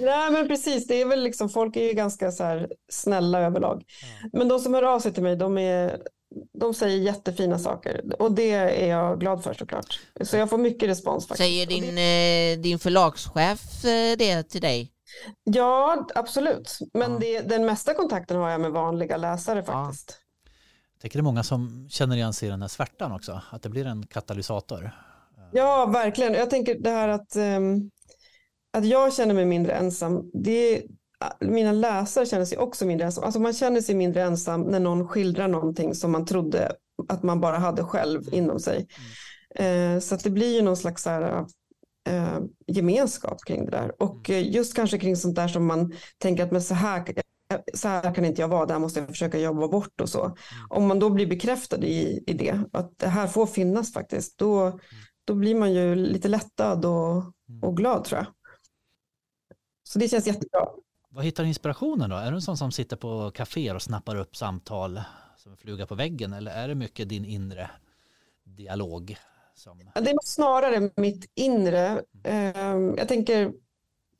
Nej, men precis. Det är väl liksom, folk är ju ganska så här snälla överlag. Men de som hör av sig till mig, de, är, de säger jättefina saker och det är jag glad för såklart. Så jag får mycket respons. Faktiskt. Säger din, eh, din förlagschef eh, det till dig? Ja, absolut. Men ja. det, den mesta kontakten har jag med vanliga läsare faktiskt. Ja. Jag tänker det är många som känner igen sig i den här svärtan också, att det blir en katalysator. Ja, verkligen. Jag tänker det här att, um, att jag känner mig mindre ensam. Det, mina läsare känner sig också mindre ensam. Alltså man känner sig mindre ensam när någon skildrar någonting som man trodde att man bara hade själv inom sig. Eh, så att det blir ju någon slags så här, eh, gemenskap kring det där. Och eh, just kanske kring sånt där som man tänker att men så här, så här kan inte jag vara, där måste jag försöka jobba bort och så. Om man då blir bekräftad i, i det, att det här får finnas faktiskt, då, då blir man ju lite lättad och, och glad tror jag. Så det känns jättebra. Vad hittar du inspirationen då? Är du en sån som sitter på kaféer och snappar upp samtal som fluga på väggen eller är det mycket din inre dialog? Som... Det är snarare mitt inre. Ehm, jag tänker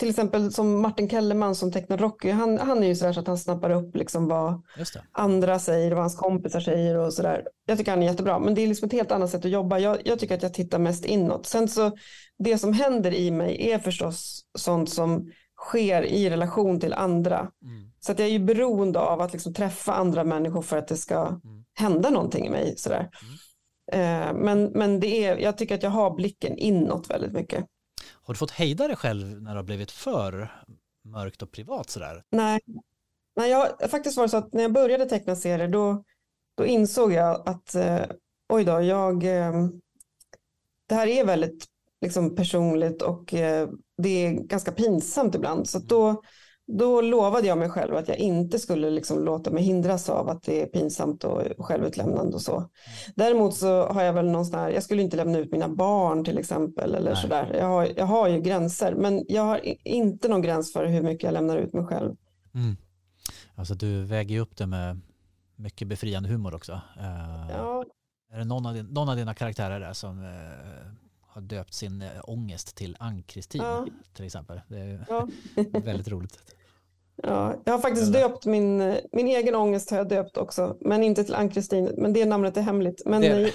till exempel som Martin Kellerman som tecknar Rocky, han, han är ju sådär så att han snappar upp liksom vad andra säger och vad hans kompisar säger och sådär. Jag tycker han är jättebra, men det är liksom ett helt annat sätt att jobba. Jag, jag tycker att jag tittar mest inåt. Sen så, det som händer i mig är förstås sånt som sker i relation till andra. Mm. Så att jag är ju beroende av att liksom träffa andra människor för att det ska mm. hända någonting i mig. Sådär. Mm. Eh, men men det är, jag tycker att jag har blicken inåt väldigt mycket. Har du fått hejda dig själv när det har blivit för mörkt och privat sådär? Nej, Nej jag faktiskt var det så att när jag började teckna serier då, då insåg jag att eh, oj då, jag, eh, det här är väldigt liksom, personligt och eh, det är ganska pinsamt ibland. Så då, då lovade jag mig själv att jag inte skulle liksom låta mig hindras av att det är pinsamt och självutlämnande och så. Däremot så har jag väl någon sån här, jag skulle inte lämna ut mina barn till exempel eller Nej. sådär. Jag har, jag har ju gränser, men jag har inte någon gräns för hur mycket jag lämnar ut mig själv. Mm. Alltså du väger ju upp det med mycket befriande humor också. Uh, ja. Är det någon av, din, någon av dina karaktärer där som uh, har döpt sin uh, ångest till Ann-Kristin ja. till exempel? Det är ja. väldigt roligt. Ja, jag har faktiskt Eller? döpt min, min egen ångest har jag döpt också, men inte till Ann-Kristin. Men det namnet är hemligt. Men det är,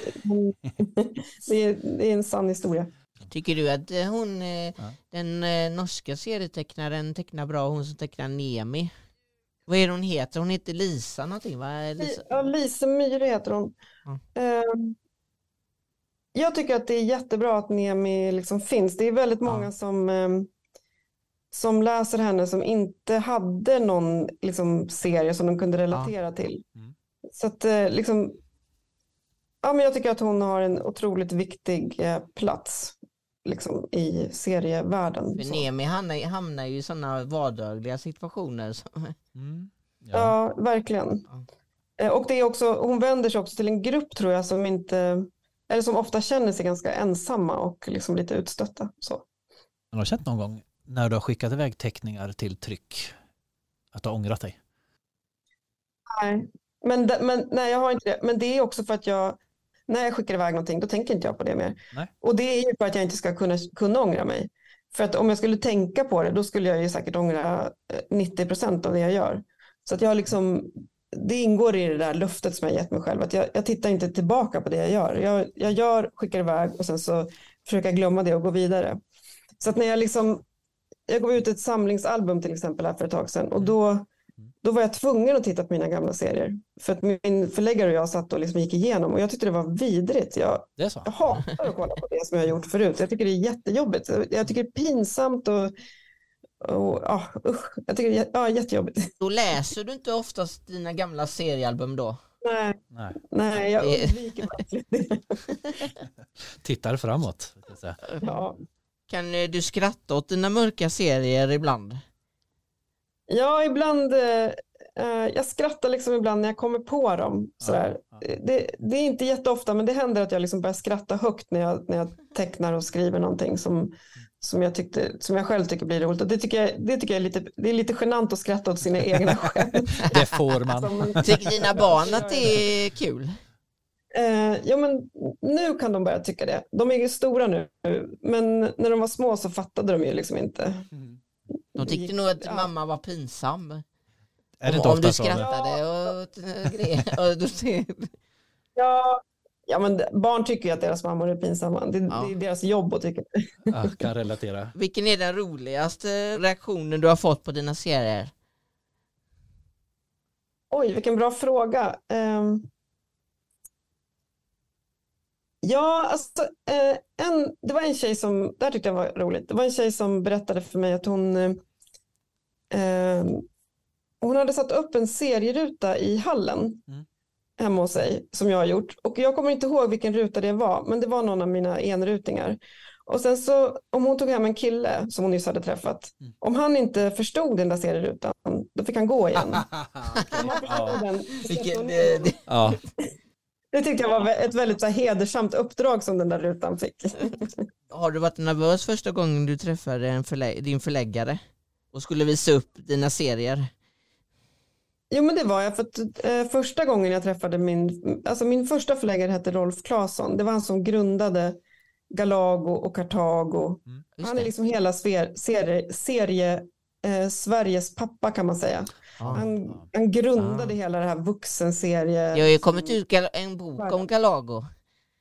det är, det är en sann historia. Tycker du att eh, hon, eh, ja. den eh, norska serietecknaren tecknar bra, hon som tecknar Nemi? Vad är det hon heter? Hon heter Lisa någonting va? Lisa, ja, Lisa Myhre heter hon. Ja. Jag tycker att det är jättebra att Nemi liksom finns. Det är väldigt många ja. som um, som läser henne som inte hade någon liksom, serie som de kunde relatera ja. till. Mm. Så att eh, liksom, ja, men jag tycker att hon har en otroligt viktig eh, plats liksom, i serievärlden. För Nemi hamnar, hamnar ju i sådana vardagliga situationer. Mm. Ja. ja. verkligen. Ja. Eh, och det är också, hon vänder sig också till en grupp tror jag som inte, eller som ofta känner sig ganska ensamma och liksom lite utstötta. Så. Har du känt någon gång när du har skickat iväg teckningar till tryck? Att du har ångrat dig? Nej, men, men, nej, jag har inte det. Men det är också för att jag, när jag skickar iväg någonting, då tänker inte jag på det mer. Nej. Och det är ju för att jag inte ska kunna, kunna ångra mig. För att om jag skulle tänka på det, då skulle jag ju säkert ångra 90 eh, procent av det jag gör. Så att jag liksom, det ingår i det där luftet som jag gett mig själv. Att jag, jag tittar inte tillbaka på det jag gör. Jag, jag gör, skickar iväg och sen så försöker jag glömma det och gå vidare. Så att när jag liksom jag gav ut ett samlingsalbum till exempel här för ett tag sedan och då, då var jag tvungen att titta på mina gamla serier. För att min förläggare och jag satt och liksom gick igenom och jag tyckte det var vidrigt. Jag, jag hatar att kolla på det som jag har gjort förut. Jag tycker det är jättejobbigt. Jag tycker det är pinsamt och och, ja, usch, jag tycker det är ja, jättejobbigt. Då läser du inte oftast dina gamla seriealbum då? Nej, nej. nej jag undviker det. Tittar framåt. Ja. Kan eh, du skratta åt dina mörka serier ibland? Ja, ibland. Eh, eh, jag skrattar liksom ibland när jag kommer på dem. Sådär. Ja, ja. Det, det, är inte jätteofta, men det händer att jag liksom börjar skratta högt när jag, när jag tecknar och skriver någonting som, som, jag tyckte, som jag själv tycker blir roligt. Och det tycker jag, det tycker jag är, lite, det är lite genant att skratta åt sina egna skämt. det får man. Tycker dina barn att det är kul? Eh, ja, men nu kan de börja tycka det. De är ju stora nu, men när de var små så fattade de ju liksom inte. Mm. De tyckte nog att ja. mamma var pinsam. Är det om, om du skrattade och, och grejer. ja, ja, men barn tycker ju att deras mammor är pinsamma. Det, ja. det är deras jobb att tycka. Jag kan relatera. Vilken är den roligaste reaktionen du har fått på dina serier? Oj, vilken bra fråga. Um... Ja, alltså, eh, en, det var en tjej som, det här tyckte jag var roligt, det var en tjej som berättade för mig att hon, eh, Eh, hon hade satt upp en serieruta i hallen Mm. Hemma hos sig som jag har gjort. Och jag kommer inte ihåg vilken ruta det var, men det var någon av mina enrutingar. Och sen så om hon tog hem en kille som hon nyss hade träffat, Mm. om han inte förstod den där serierutan, då fick han gå igen. Det, tyckte jag var ett väldigt så här, hedersamt uppdrag som den där rutan fick. har du varit nervös första gången du träffade en förlä din förläggare och skulle visa upp dina serier? Jo men det var jag för att eh, första gången jag träffade min, alltså min första förläggare hette Rolf Claesson. Det var han som grundade Galago och Kartago. Just Han är liksom hela sfer, serie, serie eh, Sveriges pappa kan man säga. Ja. Han, han grundade Ah. hela det här vuxenserie. Det har ju kommit ut en bok om Galago.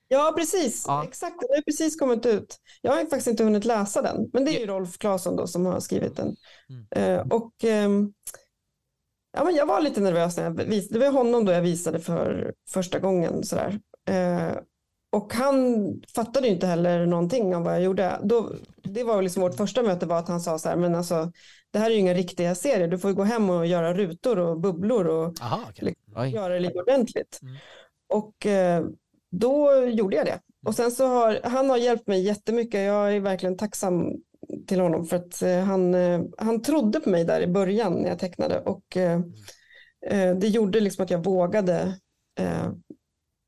Ja precis, Ja. exakt. Den har precis kommit ut. Jag har faktiskt inte hunnit läsa den. Men det är ju Rolf Claesson då som har skrivit den. Mm. Eh, och ehm, ja, men jag var lite nervös när jag visade. Det var honom då jag visade för första gången. Sådär. Eh, och han fattade inte heller någonting om vad jag gjorde. Då, det var liksom vårt första möte var att han sa så här, men alltså det här är ju inga riktiga serier. Du får gå hem och göra rutor och bubblor och Aha, okej. Oj. göra det lite ordentligt. Mm. Och eh, då gjorde jag det. Och sen så har han har hjälpt mig jättemycket. Jag är verkligen tacksam till honom för att eh, han, eh, han trodde på mig där i början när jag tecknade och eh, eh, det gjorde liksom att jag vågade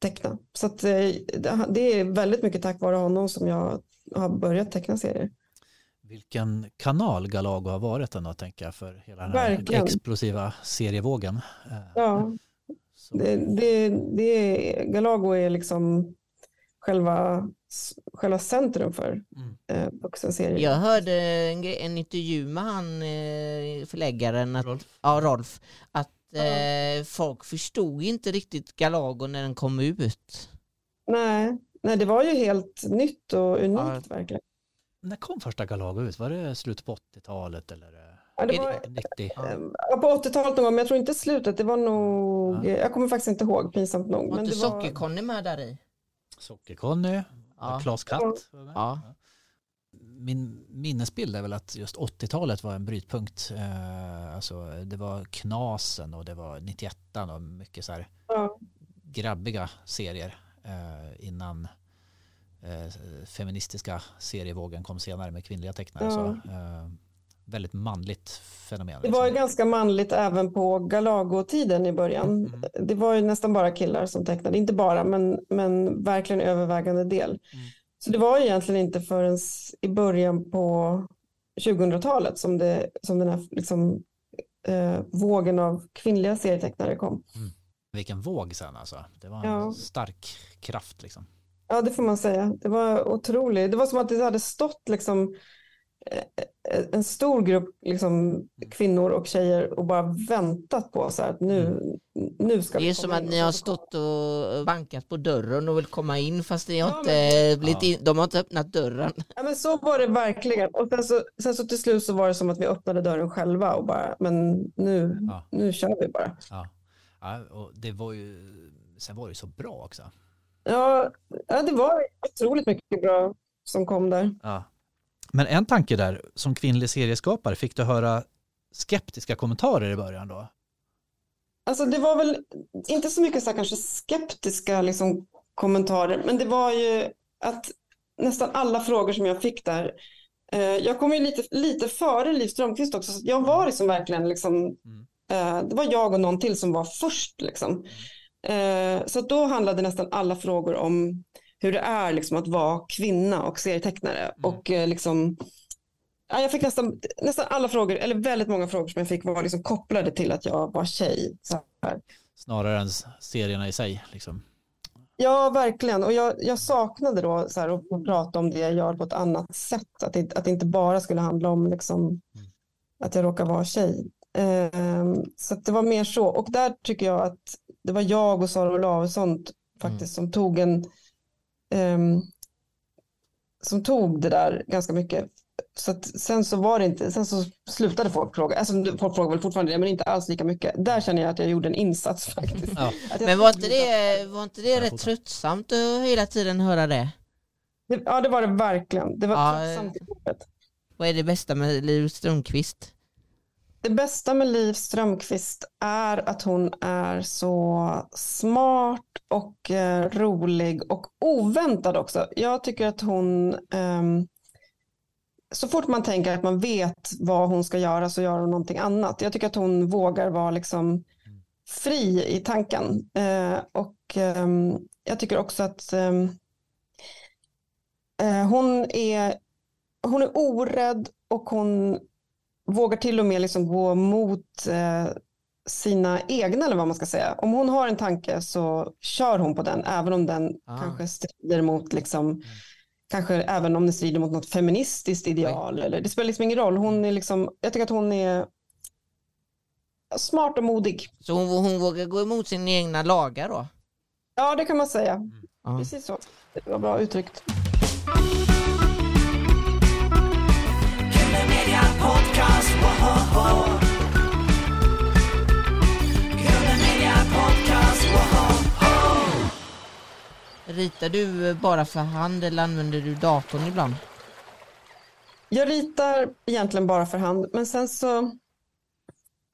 teckna. Så att, det- är väldigt mycket tack vare honom som jag har börjat teckna serier. Vilken kanal Galago har varit ändå, tänker jag, för hela den här Verkligen. explosiva serievågen. Ja, så- det, det, det är, Galago är liksom själva, själva centrum för Mm. eh, vuxenserier. Jag hörde en, en intervju med han eh, förläggaren, att, Rolf? ja, Rolf, att Ja. eh, folk förstod inte riktigt Galago när den kom ut. Nej, nej, det var ju helt nytt och unikt verkligen. När kom första Galago ut? Var det slutet på 80-talet eller eh, Ja, det var, 90? eh, ja, på 80-talet någon gång, men jag tror inte slutet. Det var nog, Ja. jag kommer faktiskt inte ihåg, pinsamt nog. Var Men inte var, Socker-Conny med där i? Socker-Conny, Ja. Klas Katt. Ja. Min minnesbild är väl att just 80-talet var en brytpunkt. Eh, alltså, det var Knasen och det var 91 och mycket så här ja, grabbiga serier eh, innan eh, feministiska serievågen kom senare med kvinnliga tecknare. Ja. Så, väldigt manligt fenomen. det var ju liksom. ganska manligt även på Galago-tiden i början. Mm. Det var ju nästan bara killar som tecknade, inte bara, men, men verkligen övervägande del. Mm. Så det var ju egentligen inte förrän i början på 2000-talet som, det, som den här liksom, eh, vågen av kvinnliga serietecknare kom. Vilken våg sen alltså. Det var en Ja. stark kraft liksom. Ja, det får man säga. Det var otroligt. Det var som att det hade stått liksom en stor grupp liksom, kvinnor och tjejer och bara väntat på så här att nu, nu ska Det är som att ni har stått och bankat på dörren och vill komma in fast ni har Ja, inte blivit Ja. in, de har inte öppnat dörren. Ja, men så var det verkligen. Och sen så, sen så till slut så var det som att vi öppnade dörren själva och bara, men nu, Ja. nu kör vi bara. Ja. Ja, och det var ju, sen var det så bra också. Ja, ja, det var otroligt mycket bra som kom där. Ja. Men en tanke där, som kvinnlig serieskapare, fick du höra skeptiska kommentarer i början då? Alltså det var väl inte så mycket så här kanske skeptiska liksom, kommentarer, men det var ju att nästan alla frågor som jag fick där, eh, jag kom ju lite, lite före Liv Strömquist också, så jag var liksom verkligen liksom, eh, det var jag och någon till som var först liksom. Eh, så då handlade nästan alla frågor om hur det är liksom att vara kvinna och serietecknare och eh, liksom Ja, jag fick nästan, nästan alla frågor, eller väldigt många frågor som jag fick var liksom kopplade till att jag var tjej. Så här. Snarare än serierna i sig. Liksom. Ja, verkligen. Och jag, jag saknade då så här, att prata om det jag gör på ett annat sätt. Att det, att det inte bara skulle handla om liksom, att jag råkar vara tjej. Ehm, så att det var mer så. Och där tycker jag att det var jag och Sara Olausson faktiskt som tog en som tog det där ganska mycket. Så att sen så var det inte, sen så slutade folk fråga, alltså folk frågar väl fortfarande det, men inte alls lika mycket. Där känner jag att jag gjorde en insats faktiskt. Ja. Men var inte det, var inte det rätt tröttsamt att hela tiden höra det? Det, ja, det var det verkligen. Det var Ja, tröttsamt i jobbet. Vad är det bästa med Liv Strömquist? Det bästa med Liv Strömqvist är att hon är så smart och eh, rolig och oväntad också. Jag tycker att hon, eh, så fort man tänker att man vet vad hon ska göra så gör hon någonting annat. Jag tycker att hon vågar vara liksom fri i tanken. Eh, och ehm, jag tycker också att ehm, eh, hon, är, hon är orädd och hon vågar till och med liksom gå mot eh, sina egna eller vad man ska säga. Om hon har en tanke så kör hon på den även om den ah. kanske strider mot liksom mm. Kanske även om det strider mot något feministiskt ideal. Eller, det spelar liksom ingen roll. Hon är liksom, jag tycker att hon är smart och modig. Så hon, hon vågar gå emot sina egna lagar då? Ja, det kan man säga. Mm. Precis så. Det var bra uttryckt. Ritar du bara för hand eller använder du datorn ibland? Jag ritar egentligen bara för hand, men sen så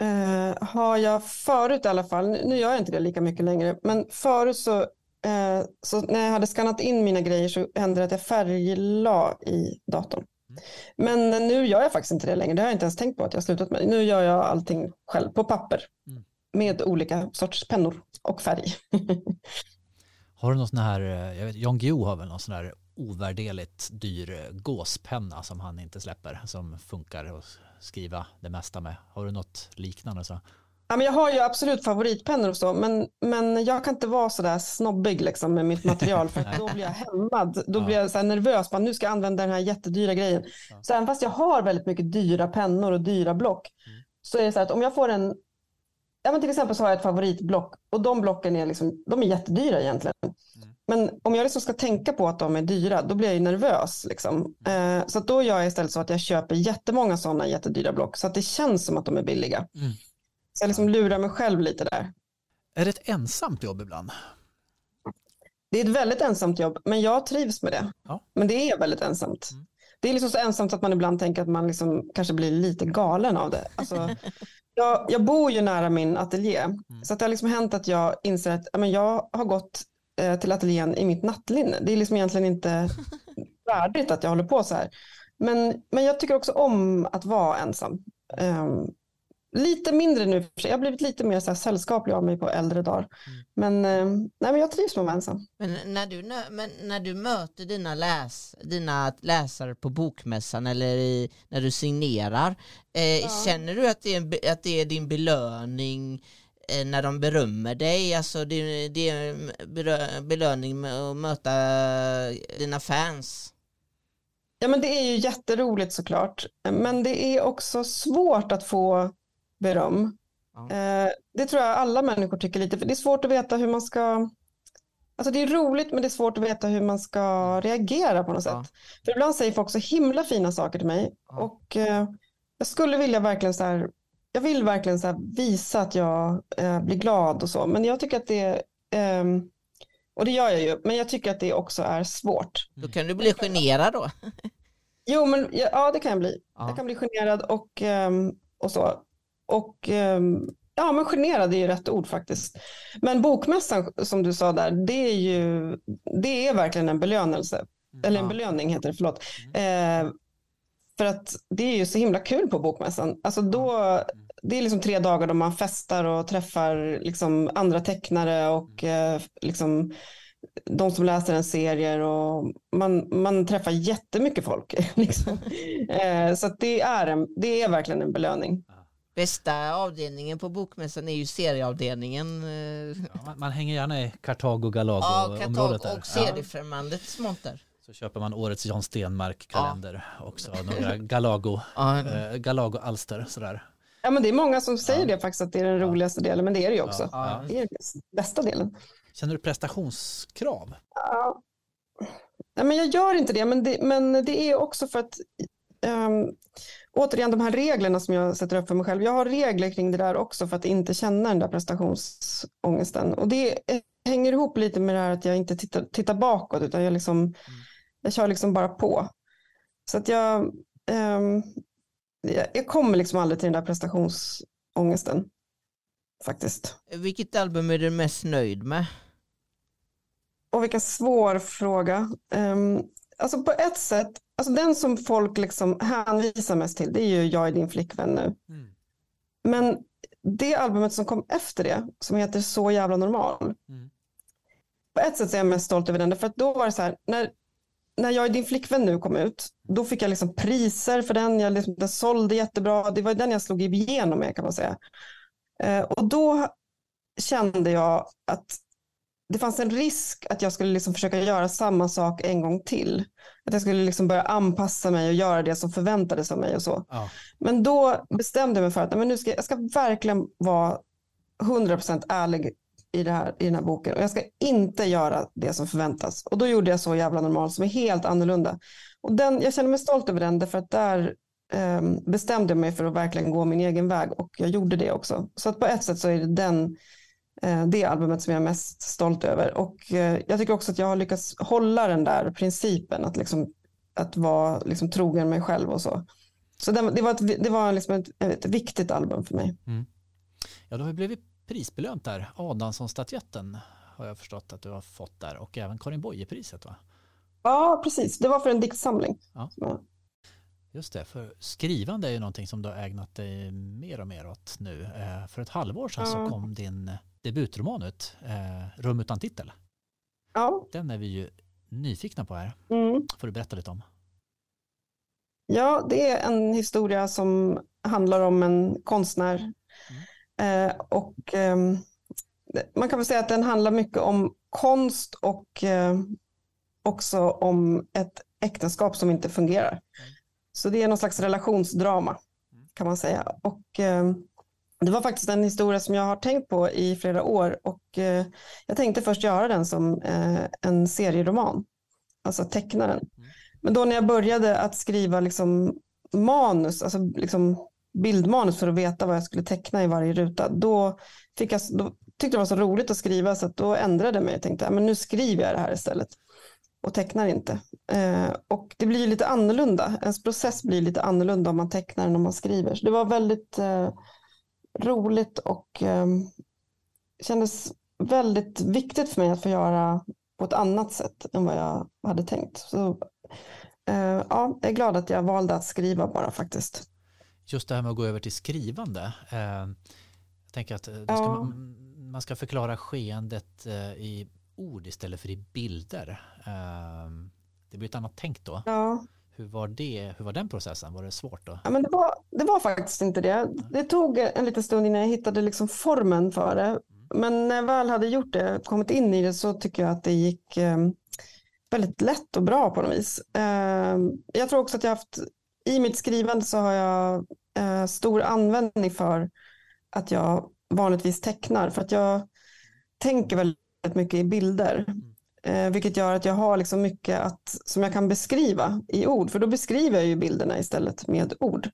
eh, har jag förut i alla fall, nu gör jag inte det lika mycket längre, men förut så, eh, så när jag hade skannat in mina grejer så hände det att jag färglade i datorn. Men nu gör jag faktiskt inte det längre. Det har jag inte ens tänkt på att jag har slutat med. Nu gör jag allting själv på papper mm. med olika sorts pennor och färg. har du någon sån här, eh, jag vet, Jan Guillou har väl någon sån här ovärderligt dyr eh, gåspenna som han inte släpper som funkar att skriva det mesta med. Har du något liknande? Så? Ja, men jag har ju absolut favoritpennor och så, men, men jag kan inte vara så där snobbig liksom med mitt material för då blir jag hämmad. Då ja. blir jag så nervös, bara, nu ska jag använda den här jättedyra grejen. Ja. Så även fast jag har väldigt mycket dyra pennor och dyra block mm. så är det så att om jag får en, ja men till exempel så har jag ett favoritblock och de blocken är, liksom, de är jättedyra egentligen. Mm. Men om jag liksom ska tänka på att de är dyra, då blir jag ju nervös. Liksom. Mm. Eh, så då gör jag istället så att jag köper jättemånga sådana jättedyra block så att det känns som att de är billiga. Så jag liksom lurar mig själv lite där. Är det ett ensamt jobb ibland? Det är ett väldigt ensamt jobb, men jag trivs med det. Ja. Men det är väldigt ensamt. Mm. Det är liksom så ensamt att man ibland tänker att man liksom kanske blir lite galen av det. Alltså, jag, jag bor ju nära min ateljé, mm. så det har liksom hänt att jag inser att men jag har gått eh, till ateljén i mitt nattlinne. Det är liksom egentligen inte värdigt att jag håller på så här. Men, men jag tycker också om att vara ensam. Um, Lite mindre nu, jag har blivit lite mer så här sällskaplig av mig på äldre dagar. Mm. Men, eh, nej, men jag trivs med att vara ensam. Men när du, men när du möter dina, läs, dina läsare på bokmässan eller i, när du signerar, eh, ja. känner du att det, är, att det är din belöning eh, när de berömmer dig? Alltså det, det är en belöning med att möta dina fans? Ja men det är ju jätteroligt såklart. Men det är också svårt att få beröm. Ja. Eh, det tror jag alla människor tycker lite, för det är svårt att veta hur man ska Alltså det är roligt men det är svårt att veta hur man ska reagera på något ja. sätt. För ibland säger folk så himla fina saker till mig ja. och eh, jag skulle vilja verkligen så här, jag vill verkligen så visa att jag eh, blir glad och så, men jag tycker att det eh, och det gör jag ju, men jag tycker att det också är svårt. Då kan du bli generad då? jo, men ja, det kan jag bli. Ja. Jag kan bli generad och, ehm, och så. Och ehm, ja, men generad är ju rätt ord faktiskt. Men bokmässan som du sa där, det är ju det är verkligen en belönelse. Mm. Eller en belöning heter det, förlåt. Eh, för att det är ju så himla kul på bokmässan. Alltså då, mm. det är liksom tre dagar då man festar och träffar liksom andra tecknare och eh, liksom de som läser en serier och man, man träffar jättemycket folk. Liksom. eh, så det, är en, det är verkligen en belöning. Bästa avdelningen på bokmässan är ju serieavdelningen. Ja, man, man, hänger gärna i Kartago Galago-området. Ja, Kartago och seriefrämmandets monter. Så köper man årets Jan Stenmark-kalender ja. också. Några Galago, ja. eh, Galago-alster sådär. Ja men det är många som säger ja. det faktiskt att det är den roligaste delen, men det är det ju också. Ja. Det är den bästa delen. Känner du prestationskrav? Ja. Nej, men jag gör inte det, men det, men det är också för att um, återigen de här reglerna som jag sätter upp för mig själv. Jag har regler kring det där också för att inte känna den där prestationsångesten. Och det hänger ihop lite med det här att jag inte tittar, tittar bakåt utan jag, liksom, mm. jag kör liksom bara på. Så att jag, um, jag, jag kommer liksom aldrig till den där prestationsångesten. Faktiskt. Vilket album är du mest nöjd med? Och vilken svår fråga. Um, alltså på ett sätt, alltså den som folk liksom hänvisar mest till, det är ju Jag är din flickvän nu. Mm. Men det albumet som kom efter det, som heter Så jävla normal. Mm. På ett sätt är jag mest stolt över den, för att då var det så här, när, när Jag är din flickvän nu kom ut, då fick jag liksom priser för den, jag liksom, den sålde jättebra, det var den jag slog igenom med kan man säga. Uh, och då kände jag att det fanns en risk att jag skulle liksom försöka göra samma sak en gång till. Att jag skulle liksom börja anpassa mig och göra det som förväntades av mig och så. Ja. Men då bestämde jag mig för att men nu ska, jag ska verkligen vara 100% ärlig i, det här, i den här boken och jag ska inte göra det som förväntas. Och då gjorde jag så jävla normalt som är helt annorlunda. Och den, jag känner mig stolt över den därför att där eh, bestämde jag mig för att verkligen gå min egen väg och jag gjorde det också. Så att på ett sätt så är det den det albumet som jag är mest stolt över. Och eh, jag tycker också att jag har lyckats hålla den där principen att, liksom, att vara liksom trogen mig själv och så. Så det, var, ett, det var liksom ett, ett viktigt album för mig. Mm. Ja, då har vi blivit prisbelönt där. Adamsson-statyetten har jag förstått att du har fått där och även Karin Boye-priset va? Ja, precis. Det var för en diktsamling. Ja. Just det, för skrivande är ju någonting som du har ägnat dig mer och mer åt nu. Eh, för ett halvår sedan ja. så kom din debutroman ut, eh, Rum utan titel. Ja. Den är vi ju nyfikna på här. Mm. Får du berätta lite om? Ja, det är en historia som handlar om en konstnär. Mm. Eh, och eh, man kan väl säga att den handlar mycket om konst och eh, också om ett äktenskap som inte fungerar. Mm. Så det är någon slags relationsdrama mm. kan man säga. Och ehm, det var faktiskt en historia som jag har tänkt på i flera år och eh, jag tänkte först göra den som eh, en serieroman, alltså teckna den. Mm. Men då när jag började att skriva liksom manus, alltså liksom bildmanus för att veta vad jag skulle teckna i varje ruta, då, fick jag, då tyckte det var så roligt att skriva så att då ändrade jag mig och tänkte men nu skriver jag det här istället och tecknar inte. Eh, och det blir lite annorlunda, ens process blir lite annorlunda om man tecknar än om man skriver. Så det var väldigt eh, roligt och eh, kändes väldigt viktigt för mig att få göra på ett annat sätt än vad jag hade tänkt. Så eh, ja, jag är glad att jag valde att skriva bara faktiskt. Just det här med att gå över till skrivande. Eh, jag tänker att ja. ska man, man, ska förklara skeendet eh, i ord istället för i bilder. Eh, det blir ett annat tänk då. Ja. Hur var, det, hur var den processen? Var det svårt då? Ja, men det, var, det var faktiskt inte det. Det tog en liten stund innan jag hittade liksom formen för det. Men när jag väl hade gjort det, kommit in i det, så tycker jag att det gick eh, väldigt lätt och bra på något vis. Eh, jag tror också att jag haft, i mitt skrivande så har jag eh, stor användning för att jag vanligtvis tecknar. För att jag tänker väldigt mycket i bilder. Eh, vilket gör att jag har liksom mycket att, som jag kan beskriva i ord, för då beskriver jag ju bilderna istället med ord.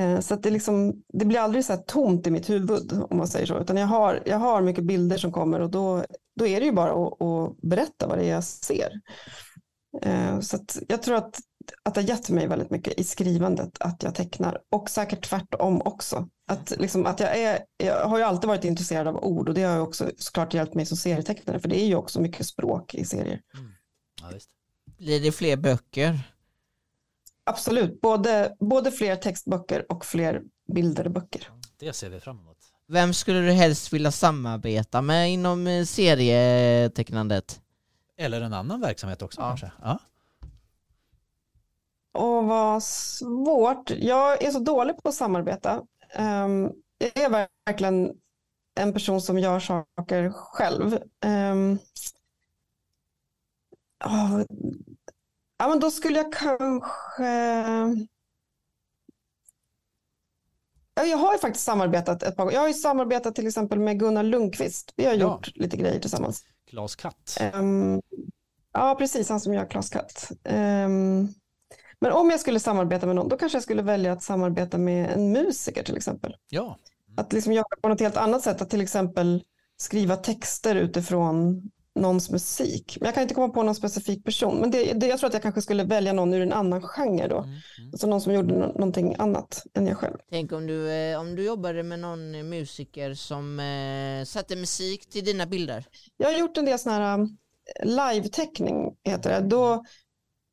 Eh, så att det, liksom, det blir aldrig så här tomt i mitt huvud om man säger så, utan jag har, jag har mycket bilder som kommer och då, då är det ju bara att, att berätta vad det är jag ser. Eh, så jag tror att, att det har gett mig väldigt mycket i skrivandet att jag tecknar och säkert tvärtom också. Att, liksom, att jag, är, jag har ju alltid varit intresserad av ord och det har ju också såklart hjälpt mig som serietecknare för det är ju också mycket språk i serier. Mm. Ja, Blir det fler böcker? Absolut, både, både fler textböcker och fler bilderböcker. Det ser vi fram emot. Vem skulle du helst vilja samarbeta med inom eh, serietecknandet? Eller en annan verksamhet också ja. kanske? Ja. Och vad svårt. Jag är så dålig på att samarbeta. Um, jag är verkligen en person som gör saker själv. Ja, men då skulle jag kanske... Jag har ju faktiskt samarbetat ett par gånger. Jag har ju samarbetat till exempel med Gunnar Lundqvist. Vi har ja. gjort lite grejer tillsammans. Klas Katt. Um, ja, precis. Han som gör Klas Katt. Um, men om jag skulle samarbeta med någon, då kanske jag skulle välja att samarbeta med en musiker till exempel. Ja. Mm. Att liksom göra på något helt annat sätt, att till exempel skriva texter utifrån någons musik. Men jag kan inte komma på någon specifik person. Men det, det, jag tror att jag kanske skulle välja någon ur en annan genre då. Mm, mm. Alltså någon som gjorde no någonting annat än jag själv. Tänk om du, eh, om du jobbade med någon musiker som eh, satte musik till dina bilder. Jag har gjort en del sådana här eh, live-teckning, heter det. Då,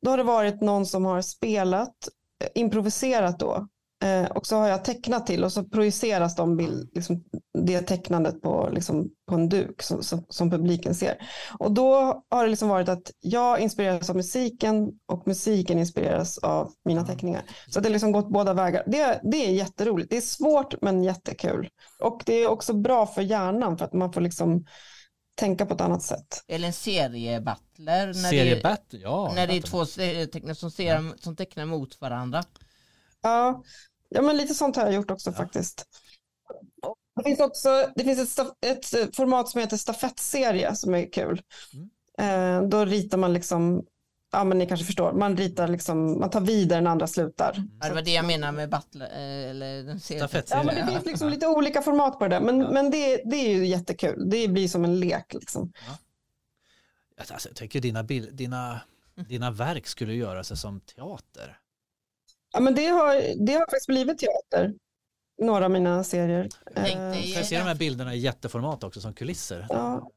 då har det varit någon som har spelat, eh, improviserat då Eh, och så har jag tecknat till och så projiceras de bild, liksom, det tecknandet på, liksom, på en duk som, som, som, publiken ser. Och då har det liksom varit att jag inspireras av musiken och musiken inspireras av mina teckningar. Så det har liksom gått båda vägar. Det, det är jätteroligt. Det är svårt men jättekul. Och det är också bra för hjärnan för att man får liksom tänka på ett annat sätt. Eller en seriebattler. Seriebattle, ja. När det är två tecknare som, ser, som tecknar mot varandra. Ja, Ja, men lite sånt har jag gjort också ja. faktiskt. Det finns också det finns ett, ett format som heter stafettserie som är kul. Mm. Eh, då ritar man liksom, ja men ni kanske förstår, man ritar liksom, man tar vid där den andra slutar. Mm. Det var det jag menar med battle, eh, eller den Ja, men det finns liksom lite olika format på det där, men, ja. men det, det är ju jättekul. Det blir som en lek liksom. Ja. Alltså, jag tycker dina, bild, dina, dina verk skulle göra sig som teater. Ja, men det har, det har faktiskt blivit teater. Några av mina serier. Jag kan se de här bilderna i jätteformat också som kulisser. Ja.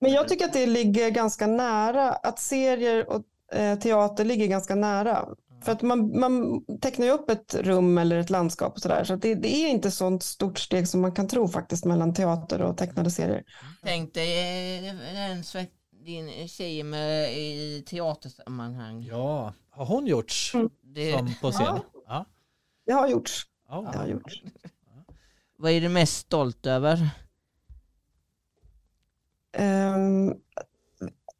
Men jag tycker att det ligger ganska nära, att serier och eh, teater ligger ganska nära. För att man, man tecknar ju upp ett rum eller ett landskap och sådär. Så, så det, det, är inte sånt stort steg som man kan tro faktiskt mellan teater och tecknade serier. Tänk dig eh, en din tjej med i teatersammanhang. Ja, har hon gjorts mm. som på scen? Ja. ja. Det har gjorts. Oh. Det har gjorts. Vad är du mest stolt över? Um,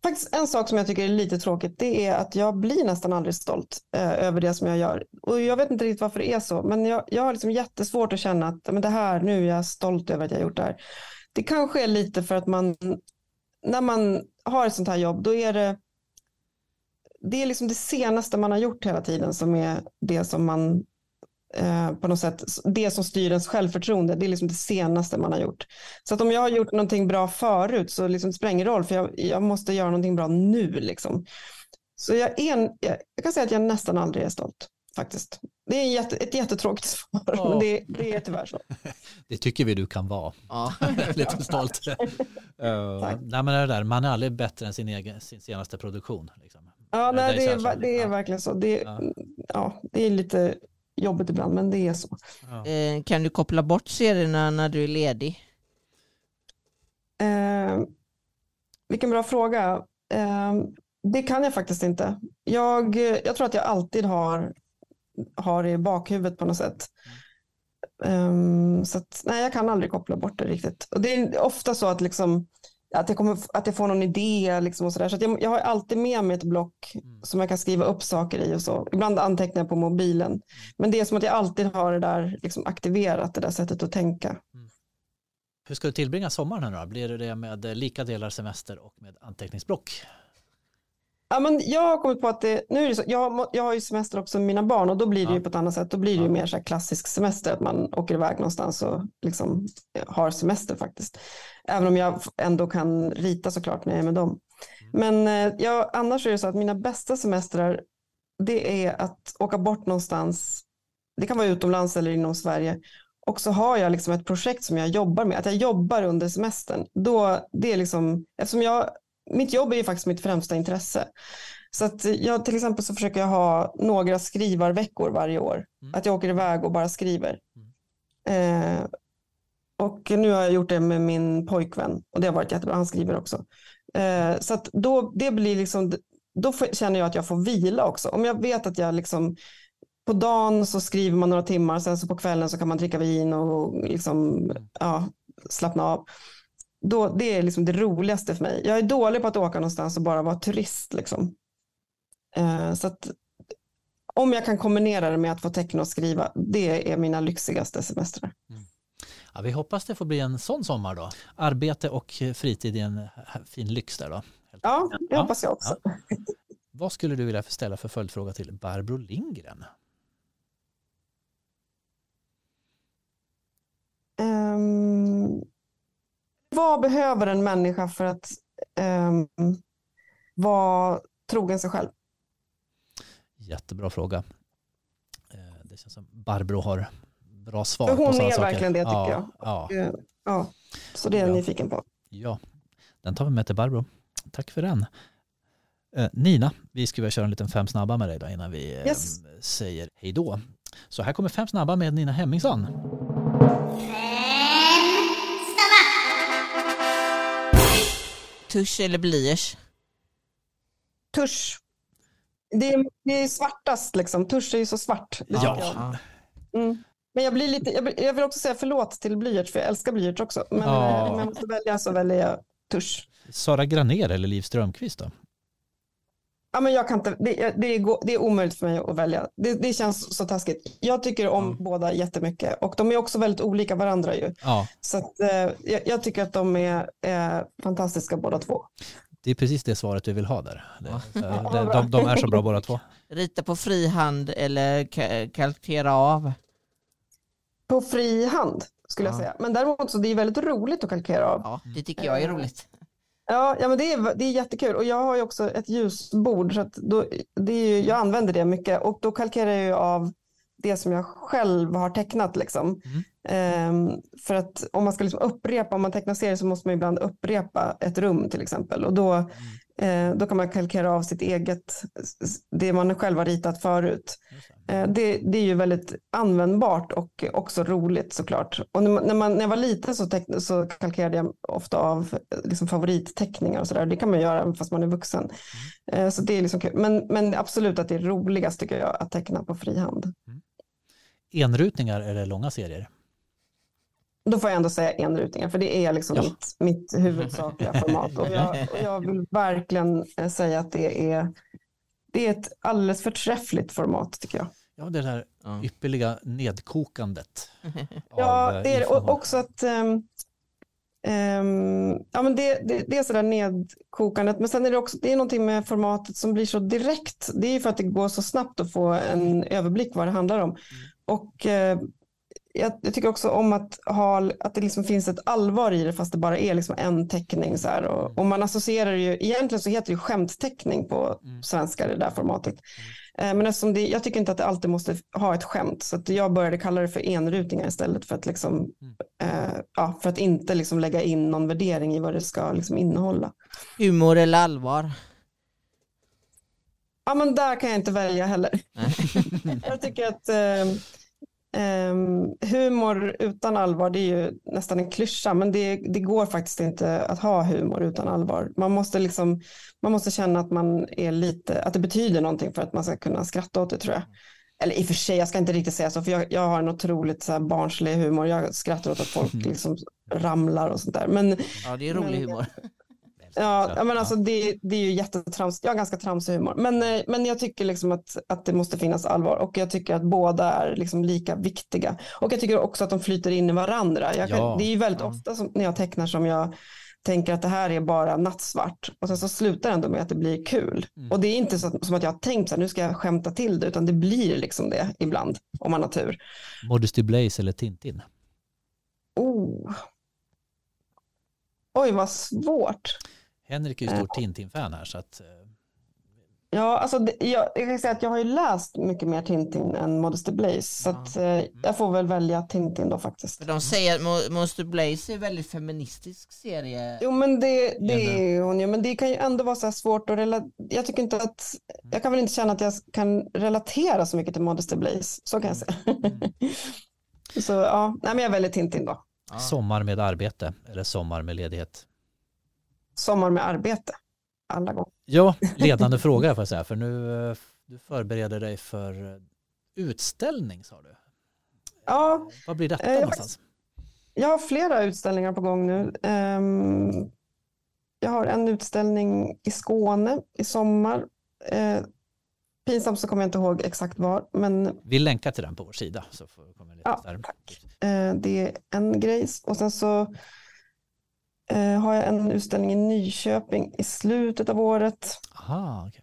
faktiskt en sak som jag tycker är lite tråkigt det är att jag blir nästan aldrig stolt uh, över det som jag gör. Och jag vet inte riktigt varför det är så, men jag, jag har liksom jättesvårt att känna att men det här, nu är jag stolt över att jag gjort det här. Det kanske är lite för att man, när man har ett sånt här jobb, då är det det är liksom det senaste man har gjort hela tiden som är det som man eh, på något sätt, det som styr ens självförtroende, det är liksom det senaste man har gjort. Så att om jag har gjort någonting bra förut så liksom det spelar ingen roll för jag, jag måste göra någonting bra nu liksom. Så jag, är en, jag, jag kan säga att jag nästan aldrig är stolt faktiskt. Det är jätte, ett jättetråkigt svar, ja. men det, det, är tyvärr så. Det tycker vi du kan vara. Ja. Lite stolt. uh, nej, men det där, man är aldrig bättre än sin, egen, sin senaste produktion. Liksom. Ja, nej, det, är, det är verkligen så. Det, ja. ja. det är lite jobbigt ibland, men det är så. Ja. Eh, kan du koppla bort serierna när du är ledig? Eh, vilken bra fråga. Eh, det kan jag faktiskt inte. Jag, jag tror att jag alltid har, har det i bakhuvudet på något sätt. Um, så att, nej, jag kan aldrig koppla bort det riktigt. Och det är ofta så att liksom, att jag, kommer, att jag får någon idé. Liksom och så där. så jag, jag har alltid med mig ett block mm. som jag kan skriva upp saker i. och så. Ibland antecknar jag på mobilen. Mm. Men det är som att jag alltid har det där liksom aktiverat, det där sättet att tänka. Mm. Hur ska du tillbringa sommaren nu då? Blir det det med lika delar semester och med anteckningsblock? Ja, men jag har kommit på att det, nu är det så, jag, jag har ju semester också med mina barn och då blir det ja. ju på ett annat sätt. Då blir det ju mer så klassisk semester, att man åker iväg någonstans och liksom har semester faktiskt. Även om jag ändå kan rita såklart när jag är med dem. Mm. Men eh, jag, annars är det så att mina bästa semestrar, det är att åka bort någonstans. Det kan vara utomlands eller inom Sverige. Och så har jag liksom ett projekt som jag jobbar med, att jag jobbar under semestern. Då, det är liksom, eftersom jag mitt jobb är ju faktiskt mitt främsta intresse. Så att jag, till exempel så försöker jag ha några skrivarveckor varje år. Mm. Att jag åker iväg och bara skriver. Mm. Eh, och nu har jag gjort det med min pojkvän och det har varit jättebra. Han skriver också. Eh, så att då, det blir liksom, då känner jag att jag får vila också. Om jag vet att jag liksom på dagen så skriver man några timmar, sen så på kvällen så kan man dricka vin och liksom, ja, slappna av då, det är liksom det roligaste för mig. Jag är dålig på att åka någonstans och bara vara turist. Liksom. Eh, så att, om jag kan kombinera det med att få teckna och skriva, det är mina lyxigaste semestrar. Mm. Ja, vi hoppas det får bli en sån sommar då. Arbete och fritid är en fin lyx där då. Ja, det ja. hoppas jag också. Ja. Vad skulle du vilja ställa för följdfråga till Barbro Lindgren? Um, vad behöver en människa för att um, vara trogen sig själv? Jättebra fråga. Eh, det känns som Barbro har bra svar För på hon sådana är saker. verkligen det tycker ja, jag. Ja, Och, eh, ja, så det är jag Ja. nyfiken på. ja, den tar vi med till Barbro. Tack för den. Eh, Nina, vi ska väl köra en liten fem snabba med dig då innan vi eh, Yes. säger hej då. Så här kommer fem snabba med Nina Hemmingsson. Tusch eller blyerts? Tusch. Det är, det är svartast liksom. Tusch är ju så svart. Ja. Mm. Men jag, blir lite, jag, jag vill också säga förlåt till blyerts, för jag älskar blyerts också. Men Ja. eh, om jag måste välja så väljer jag tusch. Sara Graner eller Liv Strömquist då? Ja, men jag kan inte, det, det, är, gå- det är omöjligt för mig att välja. Det, det känns så taskigt. Jag tycker om Ja. båda jättemycket och de är också väldigt olika varandra ju. Ja, Så att, eh, jag, jag tycker att de är eh, fantastiska båda två. det är precis det svaret vi vill ha där. Det, Ja. de, de, de är så bra båda två. Rita på frihand eller ka- kalkera av? På fri hand skulle jag Ja. säga. Men däremot så det är väldigt roligt att kalkera av. Ja, det tycker jag är roligt. Ja, ja men det är, det är jättekul och jag har ju också ett ljusbord så att då, det är ju, jag använder det mycket och då kalkerar jag ju av det som jag själv har tecknat liksom. Ehm, för att om man ska liksom upprepa, om man tecknar serier så måste man ibland upprepa ett rum till exempel och då, eh, då kan man kalkera av sitt eget, det man själv har ritat förut. Eh, Det, det är ju väldigt användbart och också roligt såklart. Och när, man, när, jag var liten så, teck, så kalkerade jag ofta av eh, liksom favoritteckningar och sådär. Det kan man göra fast man är vuxen. Eh, Så det är liksom kul. Men, men absolut att det är roligast tycker jag att teckna på frihand. Enrutningar eller långa serier? Då får jag ändå säga enrutningar för det är liksom Ja. mitt, mitt huvudsakliga format. Och jag, och jag vill verkligen eh, säga att det är, det är ett alldeles förträffligt format tycker jag. Ja, det där Ja. ypperliga nedkokandet. Ja, eh, det är det. Och också att ehm, ja, men det, det, det är sådär nedkokandet. Men sen är det också det är någonting med formatet som blir så direkt. Det är ju för att det går så snabbt att få en överblick vad det handlar om. Och eh, jag, jag tycker också om att, ha, att det liksom finns ett allvar i det fast det bara är liksom en teckning. Så här. Och, och man associerar ju, egentligen så heter det ju skämtteckning på Mm. svenska det där formatet. Eh, Men eftersom det, jag tycker inte att det alltid måste ha ett skämt så att jag började kalla det för enrutningar istället för att, liksom, eh, ja, för att inte liksom lägga in någon värdering i vad det ska liksom innehålla. Humor eller allvar? Ja men där kan jag inte välja heller. jag tycker att eh, ehm, humor utan allvar det är ju nästan en klyscha men det, det går faktiskt inte att ha humor utan allvar. Man måste, liksom, man måste känna att man är lite, att det betyder någonting för att man ska kunna skratta åt det tror jag. Eller i och för sig, jag ska inte riktigt säga så, för jag, jag har en otroligt så här barnslig humor. Jag skrattar åt att folk liksom ramlar och sånt där. Men Ja, det är rolig Men- humor. Ja, ja, men alltså det, det är ju jättetrams. Jag har ganska tramsig humor. Men, eh, men jag tycker liksom att, att det måste finnas allvar och jag tycker att båda är liksom lika viktiga. Och jag tycker också att de flyter in i varandra. Kan, Ja, det är ju väldigt ja. ofta som, när jag tecknar som jag tänker att det här är bara nattsvart och sen så slutar det ändå med att det blir kul. Mm. Och det är inte så, som att jag har tänkt så här, nu ska jag skämta till det, utan det blir liksom det ibland om man har tur. Modesty Blaze eller Tintin? Oh. Oj, vad svårt. Henrik är ju stor Tintin-fan här så att eh, Ja, alltså det, jag, jag kan säga att jag har ju läst mycket mer Tintin än Modesty Blaze. Så Ja. att, eh, jag får väl välja Tintin då faktiskt. För de säger att Mo- Monster Blaze är en väldigt feministisk serie. Jo men det, det är hon ju, men det kan ju ändå vara så här svårt att relatera. Jag tycker inte att, jag kan väl inte känna att jag kan relatera så mycket till Modesty Blaze. Så kan jag säga. så ja, nej men jag väljer Tintin då. Ja. sommar med arbete eller sommar med ledighet. Sommar med arbete. Alla gånger. Ja, ledande fråga får jag säga för nu eh, du förbereder dig för eh, utställning sa du. Ja, Vad blir detta Eh, jag någonstans? Jag har flera utställningar på gång nu. Ehm, jag har en utställning i Skåne i sommar. Pinsamt så kommer jag inte ihåg exakt var, men Vi länkar till den på vår sida. Så får kommer lite Ja, där. tack. det är en grej. Och sen så eh, har jag en utställning i Nyköping i slutet av året. Aha, okej.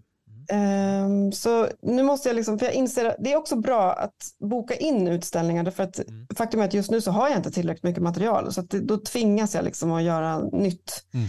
Ehm, så nu måste jag liksom, för jag inser att det är också bra att boka in utställningar därför att Mm. faktum är att just nu så har jag inte tillräckligt mycket material så att det, då tvingas jag liksom att göra nytt. Mm.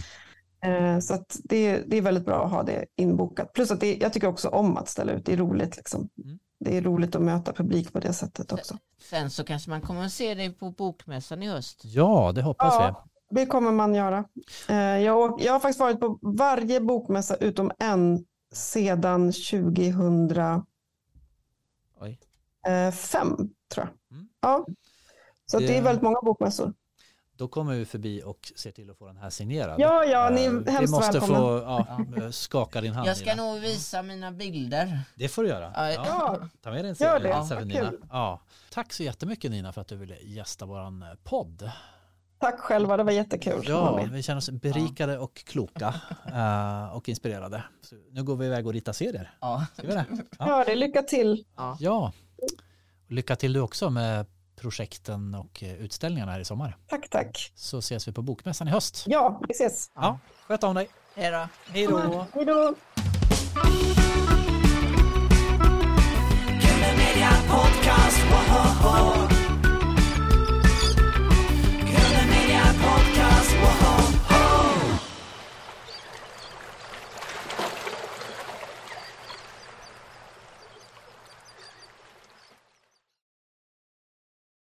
Eh, så att det, det är väldigt bra att ha det inbokat. Plus att det, jag tycker också om att ställa ut, det är roligt. Liksom. Mm. Det är roligt att möta publik på det sättet också. Sen så kanske man kommer att se dig på bokmässan i höst. Ja, det hoppas Ja. Det kommer man göra. Eh, Jag, jag har faktiskt varit på varje bokmässa utom en sedan 2005, Oj. tror jag. Mm. Ja. Så det Det- är väldigt många bokmässor. vi. Då kommer vi förbi och ser till att få den här signerad. Ja, ja, ni är Eh, Vi hemskt måste välkomna. få ja, skaka din hand. Jag ska Nina. nog visa mina bilder. Det får du göra. Ja, Ja. Ta med dig en Gör serie. det. Hälsa för Vad Nina. Ja. Tack så jättemycket Nina för att du ville gästa våran eh, podd. Tack själva, det var jättekul. Ja, vi känner oss berikade och kloka eh, och inspirerade. Så nu går vi iväg och ritar serier. Ja. Ska vi det? Ja. Ja, det lycka till. Ja. ja. Lycka till du också med projekten och eh, utställningarna här i sommar. Tack, tack. Så ses vi på Bokmässan i höst. Ja, vi ses. Ja, sköt om dig. Hej då. Hej då. Hej då. Podcast. Whoa, whoa, whoa.